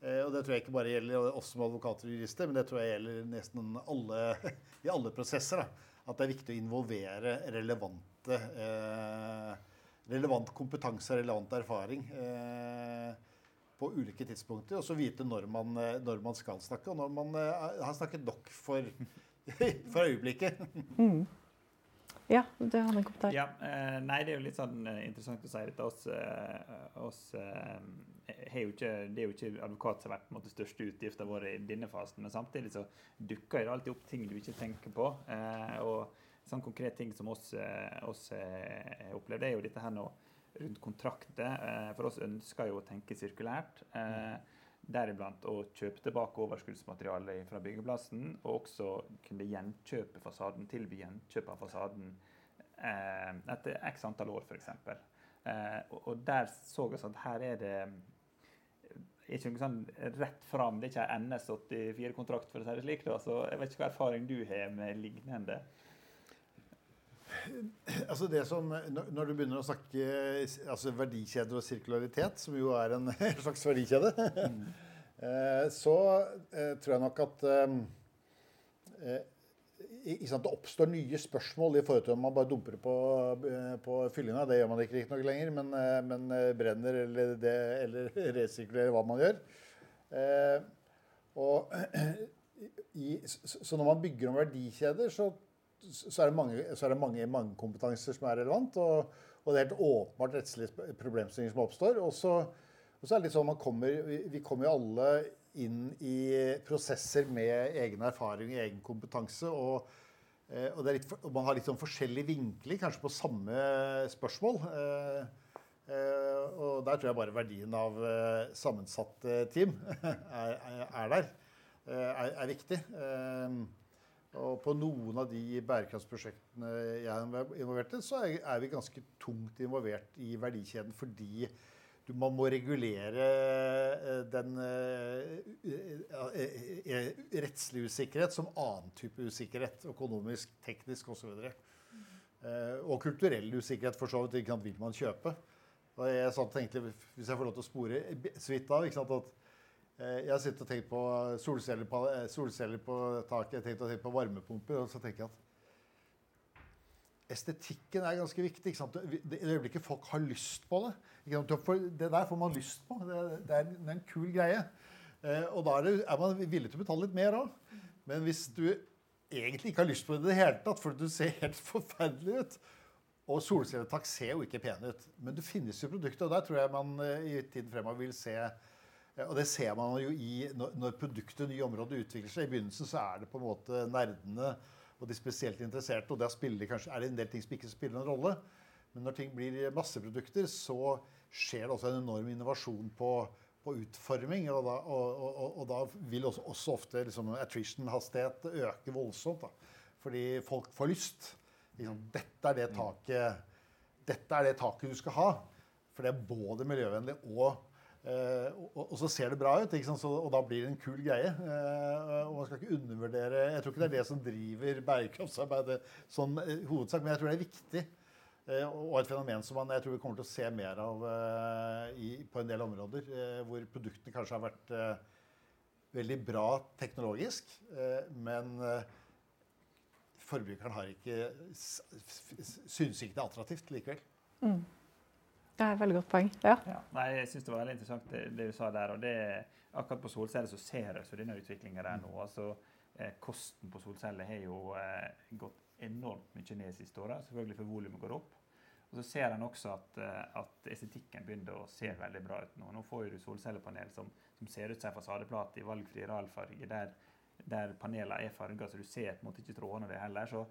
Eh, og Det tror jeg ikke bare gjelder oss som advokater og jurister, men det tror jeg gjelder nesten alle, i alle prosesser. Da. At det er viktig å involvere relevante, eh, relevant kompetanse og relevant erfaring eh, på ulike tidspunkter. Og så vite når man, eh, når man, skal snakke, og når man eh, har snakket nok for, for øyeblikket. Mm. Ja, du hadde en kommentar. Ja, eh, nei, det er jo litt sånn eh, interessant å si dette. Oss, eh, oss eh, jo ikke, Det er jo ikke advokat som har vært på en måte, største utgiften vår i denne fasen. Men samtidig så dukker det alltid opp ting du ikke tenker på. Eh, og sånn konkret ting som oss, eh, oss opplevde, er jo dette her nå rundt kontrakter. for oss ønsker jo å tenke sirkulært. Eh, Deriblant å kjøpe tilbake overskuddsmateriale fra byggeplassen, og også kunne gjenkjøpe fasaden, tilby gjenkjøp av fasaden eh, etter x antall år, f.eks. Eh, og, og der så vi at her er det ikke noe sånn rett fram. Det er ikke en NS84-kontrakt, for å si det slik. Da. Så jeg vet ikke hva erfaring du har med lignende. Altså det som, Når du begynner å snakke altså verdikjeder og sirkularitet, som jo er en slags verdikjede, mm. så eh, tror jeg nok at eh, det oppstår nye spørsmål i forhold til om man bare dumper på, på fyllinga. Det gjør man ikke riktignok lenger, men, men, brenner eller, det, eller resirkulerer hva man gjør. Og, i, så når man bygger om verdikjeder, så så er det mange, så er det mange, mange kompetanser som er relevant. Og, og, det er helt åpenbart rettslige problemstillinger som oppstår. Og så, og så er det litt sånn man kommer, vi, vi kommer jo alle inn i prosesser med egen erfaring og egen kompetanse. Og, eh, og, litt, og man har litt sånn forskjellig vinkling kanskje på samme spørsmål. Eh, eh, og der tror jeg bare verdien av sammensatte team er, er der. Er, er viktig. Og på noen av de bærekraftsprosjektene jeg er involvert i, så er vi ganske tungt involvert i verdikjeden fordi man må regulere eh, den eh, eh, rettslige usikkerhet som annen type usikkerhet. Økonomisk, teknisk osv. Og, og kulturell usikkerhet, for så vidt. Vil man kjøpe? Jeg tenkte, Hvis jeg får lov til å spore så vidt av ikke sant, at jeg har sittet og tenkt på solceller på, eh, solceller på taket, jeg har tenkt, og tenkt på varmepumper. Og så tenker jeg at estetikken er ganske viktig. Ikke sant? I det øyeblikket folk har lyst på det. Det der får man lyst på. Det er, det er en kul greie. Eh, og da er, det, er man villig til å betale litt mer òg. Men hvis du egentlig ikke har lyst på det i det hele tatt, fordi du ser helt forferdelig ut Og solcelletak ser jo ikke pene ut. Men det finnes jo produkter, og der tror jeg man i tiden fremover vil se og det ser man jo i når produktet, nye områder, utvikler seg. I begynnelsen så er det på en måte nerdene og de spesielt interesserte. Og der spiller kanskje, er det en del ting som ikke spiller noen rolle. Men når ting blir masseprodukter, så skjer det også en enorm innovasjon på, på utforming. Og da, og, og, og da, vil også, også ofte liksom, attrition-hastighet øke voldsomt. Da. Fordi folk får lyst. Liksom, dette er det taket dette er det taket du skal ha. For det er både miljøvennlig og og, og, så ser det bra ut, så, og da blir det en kul greie. Uh, og man skal ikke undervurdere Jeg tror ikke det er det som driver bærekraftsarbeidet som uh, hovedsak, men jeg tror det er viktig. og et fenomen som man, jeg tror vi kommer til å se mer av i, på en del områder. hvor produktene kanskje har vært veldig bra teknologisk, men forbrukeren har ikke syns ikke det er attraktivt likevel. Mm. Det er et veldig godt poeng. Ja. ja. Nei, jeg syns det var veldig interessant det, det, du sa der. og det, Akkurat på solceller så ser jeg så denne utviklinga der nå. altså eh, kosten på solceller har jo eh, gått enormt mye ned siste året, Selvfølgelig for volumet går opp. Og så ser en også at, eh, at, estetikken begynner å se veldig bra ut nå. Nå får du solcellepanel som, som ser ut som en fasadeplate i valgfri ralfarge, der, der panelene er farga, så du ser på en måte ikke trådene det heller. Så,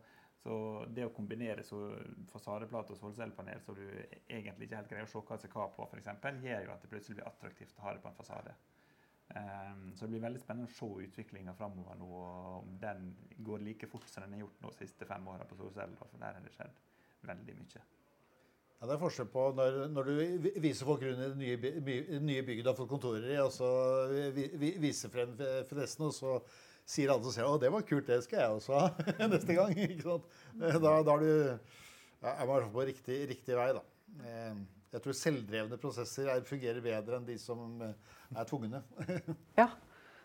så, det å kombinere så fasadeplate og solcellepanel så du egentlig ikke helt greier å se hva som er hva på, f.eks., gjør jo at det plutselig blir attraktivt å ha det på en fasade. Um, så det blir veldig spennende å se utviklinga framover nå, og om den går like fort som den har gjort nå de siste fem åra på solceller. For der har det skjedd veldig mye. Ja, Det er forskjell på når, når du viser folk rundt i det nye, nye bygget du har fått kontorer i, og så viser frem forresten, og så sier alle som ser å, det var kult, det skal jeg også ha neste gang. ikke sant? Da, da er du er man på riktig, riktig vei, da. Eh, jeg tror selvdrevne prosesser fungerer bedre enn de som eh, er tvungne. ja,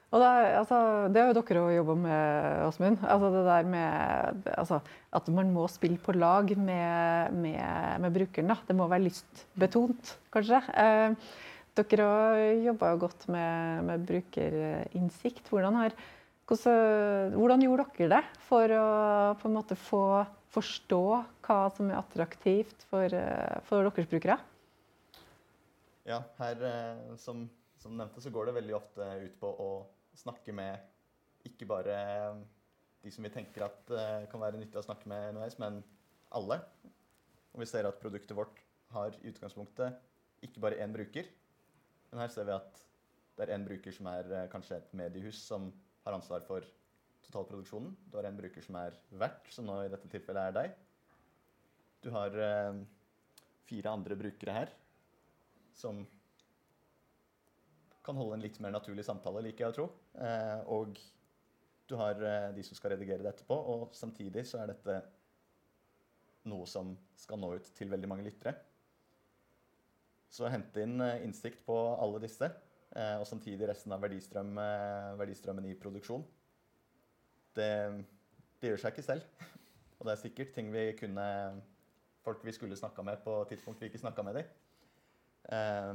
og det, altså, det har jo dere òg jobba med, Åsmund. Altså det der med altså, At man må spille på lag med, med, med brukeren. Da. Det må være lystbetont, kanskje. Eh, dere har jobba godt med, med, brukerinnsikt. Hvordan, har, hvordan, gjorde dere det for å på en måte få forstå hva som er attraktivt for, eh, for deres brukere? Ja, her eh, som, som nevnte, så går det veldig ofte ut på å snakke med ikke bare de som vi tenker at kan være nyttig å snakke med underveis, men alle. Og vi ser at produktet vårt har i utgangspunktet ikke bare én bruker. Men her ser vi at det er én bruker som er kanskje et mediehus som har ansvar for totalproduksjonen. Du har en bruker som er vert, som nå i dette tilfellet er deg. Du har eh, fire andre brukere her som kan holde en litt mer naturlig samtale, liker jeg å tro. Eh, og du har eh, de som skal redigere det etterpå, og samtidig så er dette noe som skal nå ut til veldig mange lyttere. Så hente inn eh, innsikt på alle disse, og samtidig resten av verdistrøm, verdistrømmen i produksjon, det, det gjør seg ikke selv. Og det er sikkert ting vi kunne Folk vi skulle snakka med på tidspunkt vi ikke snakka med dem.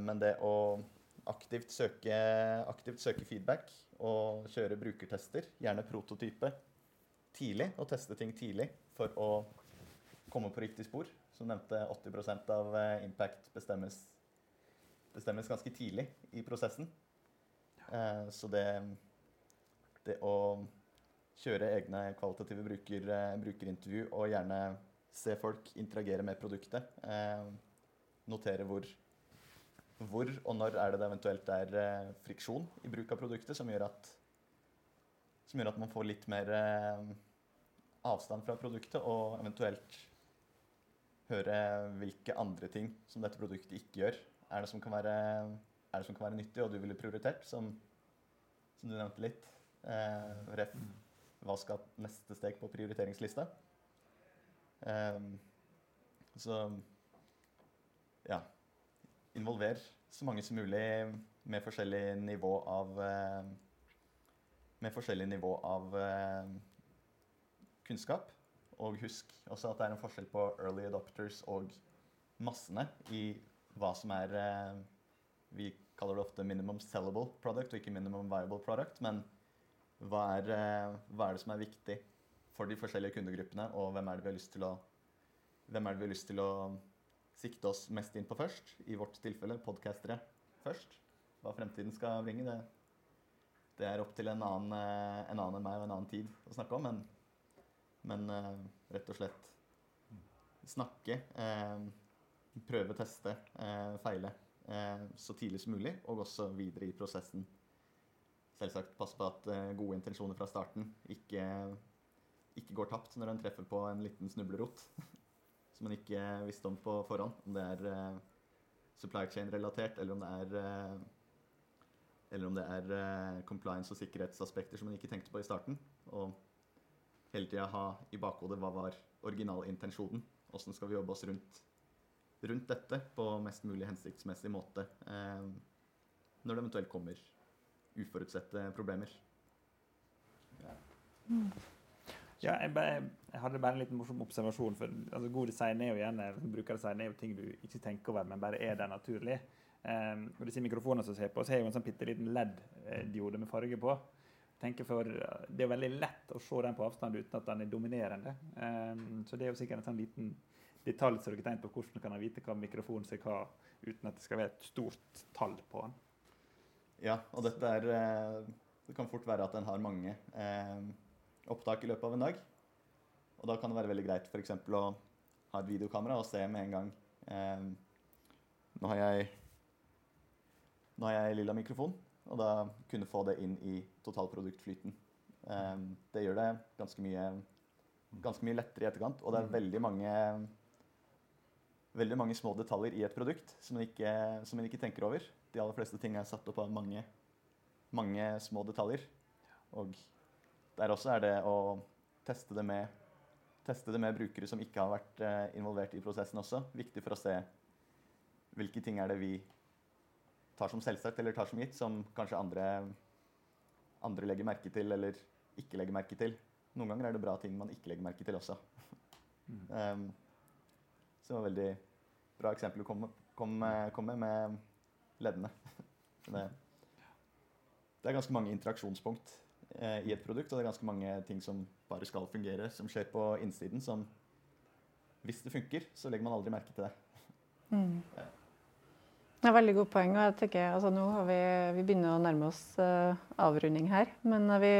Men det å aktivt søke, aktivt søke, feedback og kjøre brukertester, gjerne prototype, tidlig. Og teste ting tidlig for å komme på riktig spor. Som nevnte, 80% av eh, impact bestemmes, bestemmes, ganske tidlig i prosessen. Eh, så det, det å kjøre egne kvalitative bruker, eh, brukerintervju og gjerne se folk interagere med produktet, notere hvor hvor og når er det det eventuelt er eh, friksjon i bruk av produktet som gjør at, som gjør at man får litt mer eh, avstand fra produktet, og eventuelt høre hvilke andre ting som dette produktet ikke gjør. Er det som kan være, det som kan være nyttig, og du ville prioritert, som, som du nevnte litt? Eh, ref, hva skal neste steg på prioriteringslista? Eh, så ja involver så mange som mulig med forskjellig nivå av eh, Med forskjellig nivå av eh, kunnskap. Og husk også at det er en forskjell på early adopters og massene i hva som er eh, Vi kaller det ofte minimum sellable product og ikke minimum viable product. Men hva er, hva er det som er viktig for de forskjellige kundegruppene, og hvem er det vi har lyst til å, lyst til å sikte oss mest inn på først. I vårt tilfelle podkastere først. Hva fremtiden skal bringe, det, det er opp til en annen, eh, en annen, enn meg og en annen tid å snakke om. Men, men rett og slett snakke, uh, prøve, teste, uh, feile så tidlig som mulig, og også videre i prosessen. Selvsagt passe på at gode intensjoner fra starten ikke, ikke går tapt når en treffer på en liten snublerot. som man ikke visste om på forhånd. Om det er supply chain-relatert, eller om det er eller om det er compliance og sikkerhetsaspekter som man ikke tenkte på i starten. Og hele tida ha i bakhodet hva var originalintensjonen. Åssen skal vi jobbe oss rundt, rundt, dette på mest mulig hensiktsmessig måte når det eventuelt kommer uforutsette problemer. Ja. Mm. Ja, jeg, jeg, hadde bare en liten morsom observasjon. for altså, God design er jo gjerne brukerdesign er jo ting du ikke tenker over, men bare er der naturlig. Um, og disse mikrofonene som ser på, så har jo en sånn bitte liten LED-diode med farge på. tenker for eh, Det er veldig lett å se den på avstand uten at den er dominerende. Um, så det er jo sikkert en sånn liten detalj som dere tenker på hvordan kan vite hva mikrofonen skal ha, uten at det skal være et stort tall på den. Ja, og dette er eh, Det kan fort være at den har mange eh, opptak i løpet av en dag. Og da kan det være veldig greit f.eks. å ha et videokamera og se med en gang eh, Nå har jeg nå har jeg lilla mikrofon, og da kunne få det inn i totalproduktflyten. Eh, det gjør det ganske mye, ganske mye lettere i etterkant, og det er veldig mange veldig mange små detaljer i et produkt som man ikke, som man ikke tenker over. De aller fleste ting er satt opp av mange, mange små detaljer. Og der også er det å teste det med, teste det med brukere som ikke har vært eh, involvert i prosessen også. Viktig for å se hvilke ting er det vi tar som selvsagt eller tar som gitt, som kanskje andre, andre legger merke til eller ikke legger merke til. Noen ganger er det bra ting man ikke legger merke til også. um, det var veldig bra eksempel å komme, kom med, med leddene. Det, det, er ganske mange interaksjonspunkt eh, i et produkt, og det er ganske mange ting som bare skal fungere, som skjer på innsiden, som hvis det funker, så legger man aldri merke til det. Mm. Ja. Det er veldig godt poeng. og jeg tenker, altså, nå har vi, vi begynner å nærme oss uh, avrunding her. Men vi,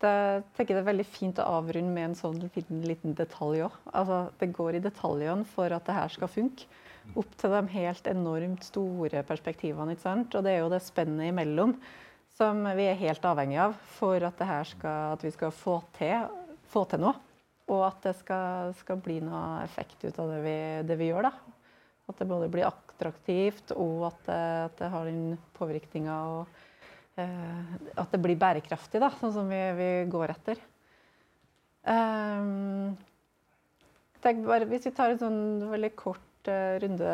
det, tenker det er veldig fint å avrunde med en sånn liten, liten detalj òg. Altså, det går i detaljene for at det her skal funke opp til de helt enormt store perspektivene. ikke sant? Og det er jo det spennet imellom som vi er helt avhengig av for at, skal, at vi skal få til, få til, noe. Og at det skal, skal, bli noe effekt ut av det vi, det vi, gjør. da. At det både blir attraktivt, og at det, at det har den påvirkninga eh, At det blir bærekraftig, da, sånn som vi, vi går etter. Um, bare, hvis vi tar en sånn veldig kort uh, runde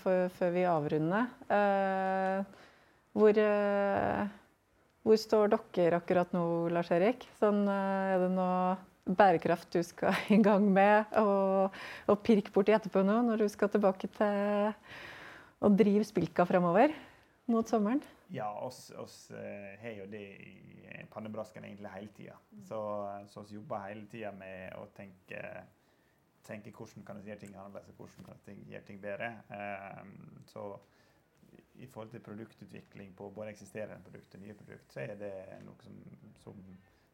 for, før vi avrunder. uh, hvor, uh, hvor, står dere akkurat nå, Lars Erik? Sånn, er det noe bærekraft du skal i gang med og, og pirke borti etterpå nå, når du skal tilbake til å drive Spilka fremover mot sommeren? Ja, oss, oss har jo det i pannebrasken egentlig hele tida. Så, så vi jobber hele tida med å tenke tenke hvordan kan vi gjøre ting annerledes, hvordan kan vi gjøre ting bedre. Um, så i forhold til produktutvikling på både eksisterende produkt og nye produkt, så er det noe som, som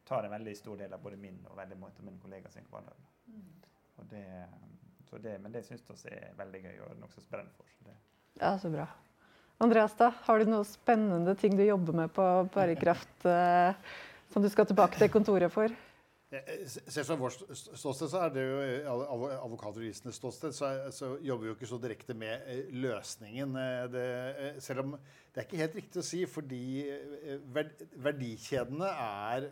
tar en veldig stor del av både min og veldig mange av mine kollegaer sin hverdag. Mm. Det, det, men det syns vi er veldig gøy og noe som brenner for. Så det. Ja, så bra. Andreas, da, har du noen spennende ting du jobber med på bærekraft eh, som du skal tilbake til kontoret for? Selv fra vårt ståsted så er det jo eh, advokatjuristenes ståsted, så, så, jobber vi jo ikke så direkte med eh, løsningen. Det, selv om det er ikke helt riktig å si, fordi verdikjedene er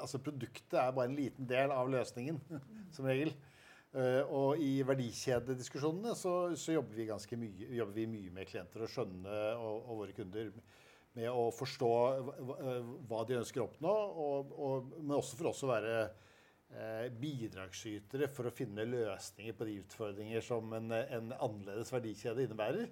Altså produktet er bare en liten del av løsningen, som regel. Og i verdikjedediskusjonene så, så jobber, vi ganske mye, jobber vi mye med klienter og skjønne og, og våre kunder med å forstå hva de ønsker å oppnå, og, og, men også for oss å være eh, bidragsytere for å finne løsninger på de utfordringer som en, en annerledes verdikjede innebærer.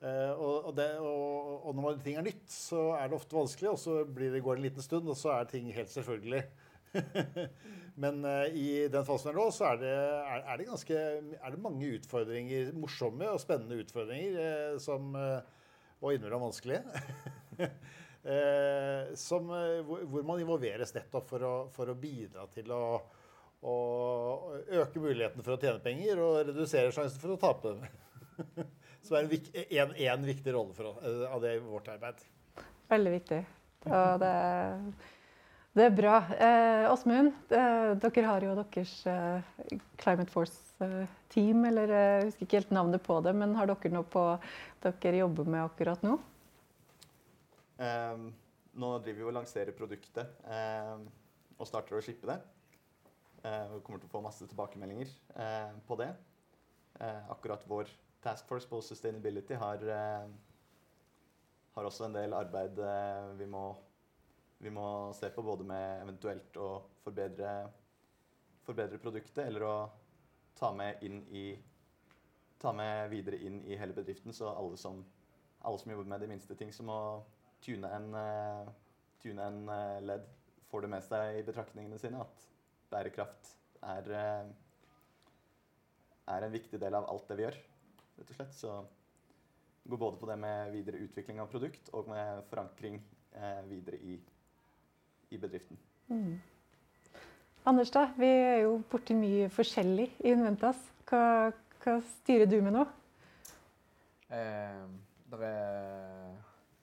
Eh, og, det, og, når ting er nytt, så er det ofte vanskelig, og så blir det, går det en liten stund, og så er ting helt selvfølgelig. Men uh, i den fasen er nå, så er det, er, er det, ganske, er det mange utfordringer, morsomme og spennende utfordringer, uh, som og innimellom vanskelige. eh, som, eh, hvor, man involveres nettopp for å, for å bidra til å, å, øke muligheten for å tjene penger og redusere sjansen for å tape. Som er en, en, viktig rolle eh, av det i vårt arbeid. Veldig viktig. Og det det er bra. Eh, Åsmund, eh, dere har jo deres eh, Climate Force-team, eller eh, jeg husker ikke helt navnet på det, men har dere noe på dere jobber med akkurat nå? Um, nå driver vi og lanserer produktet um, og starter å slippe det. Vi kommer til å få masse tilbakemeldinger på det. Akkurat vår Task Force på Sustainability har, har også en del arbeid vi må vi må se på både med eventuelt å forbedre, forbedre produktet eller å ta med, i, ta med videre inn i hele bedriften. Så alle som, alle som, jobber med de minste ting, som å tune en, uh, tune en uh, ledd, får det med seg i betraktningene sine at bærekraft er, uh, er en viktig del av alt det vi gjør, rett og slett. Så går både på det med videre utvikling av produkt og med forankring eh, videre i, i bedriften. Mm. Anders, da, vi er jo borti mye forskjellig i Inventas. Hva, hva styrer du med nå? Eh, det er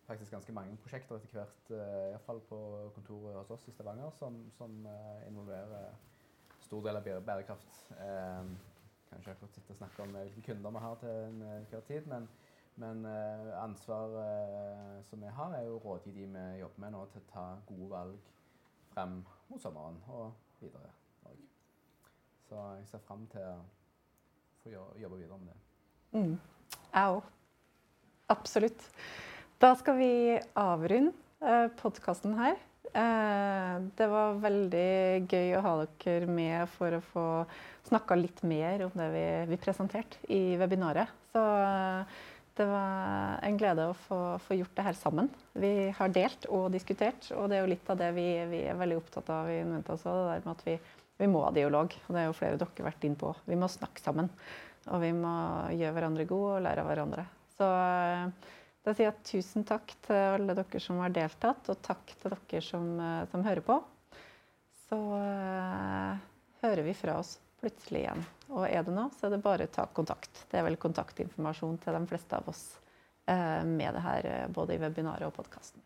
faktisk ganske mange prosjekter etter hvert, eh, iallfall på kontoret hos oss i Stavanger, som, som eh, involverer stor del av bærekraft. Eh, kan ikke akkurat sitte og snakke om hvilke kunder vi har til enhver tid, men, men eh, ansvaret som vi har, er jo å rådgi de vi jobber med nå, til å ta gode valg frem mot sommeren og videre òg. Så jeg ser frem til å få jobbe videre med det. Mm. Òg. Absolutt. Da skal vi avrunde eh, podkasten her. Eh, det var veldig gøy å ha dere med for å få snakka litt mer om det vi, vi presenterte i webinaret. Så eh, det var en glede å få, få, gjort det her sammen. Vi har delt og diskutert, og det er jo litt av det vi, vi er veldig opptatt av i Inventa også. Det der med at vi, vi må ha dialog, og det er jo flere dere vært inn på. Vi må snakke sammen. Og vi må gjøre hverandre gode og lære av hverandre. Så eh, da sier jeg tusen takk til alle dere som har deltatt, og takk til dere som, eh, som hører på. Så uh, hører vi fra oss plutselig igjen. Og er det noe, så er det bare å ta kontakt. Det er vel kontaktinformasjon til de fleste av oss uh, med det her, både i webinaret og podkasten.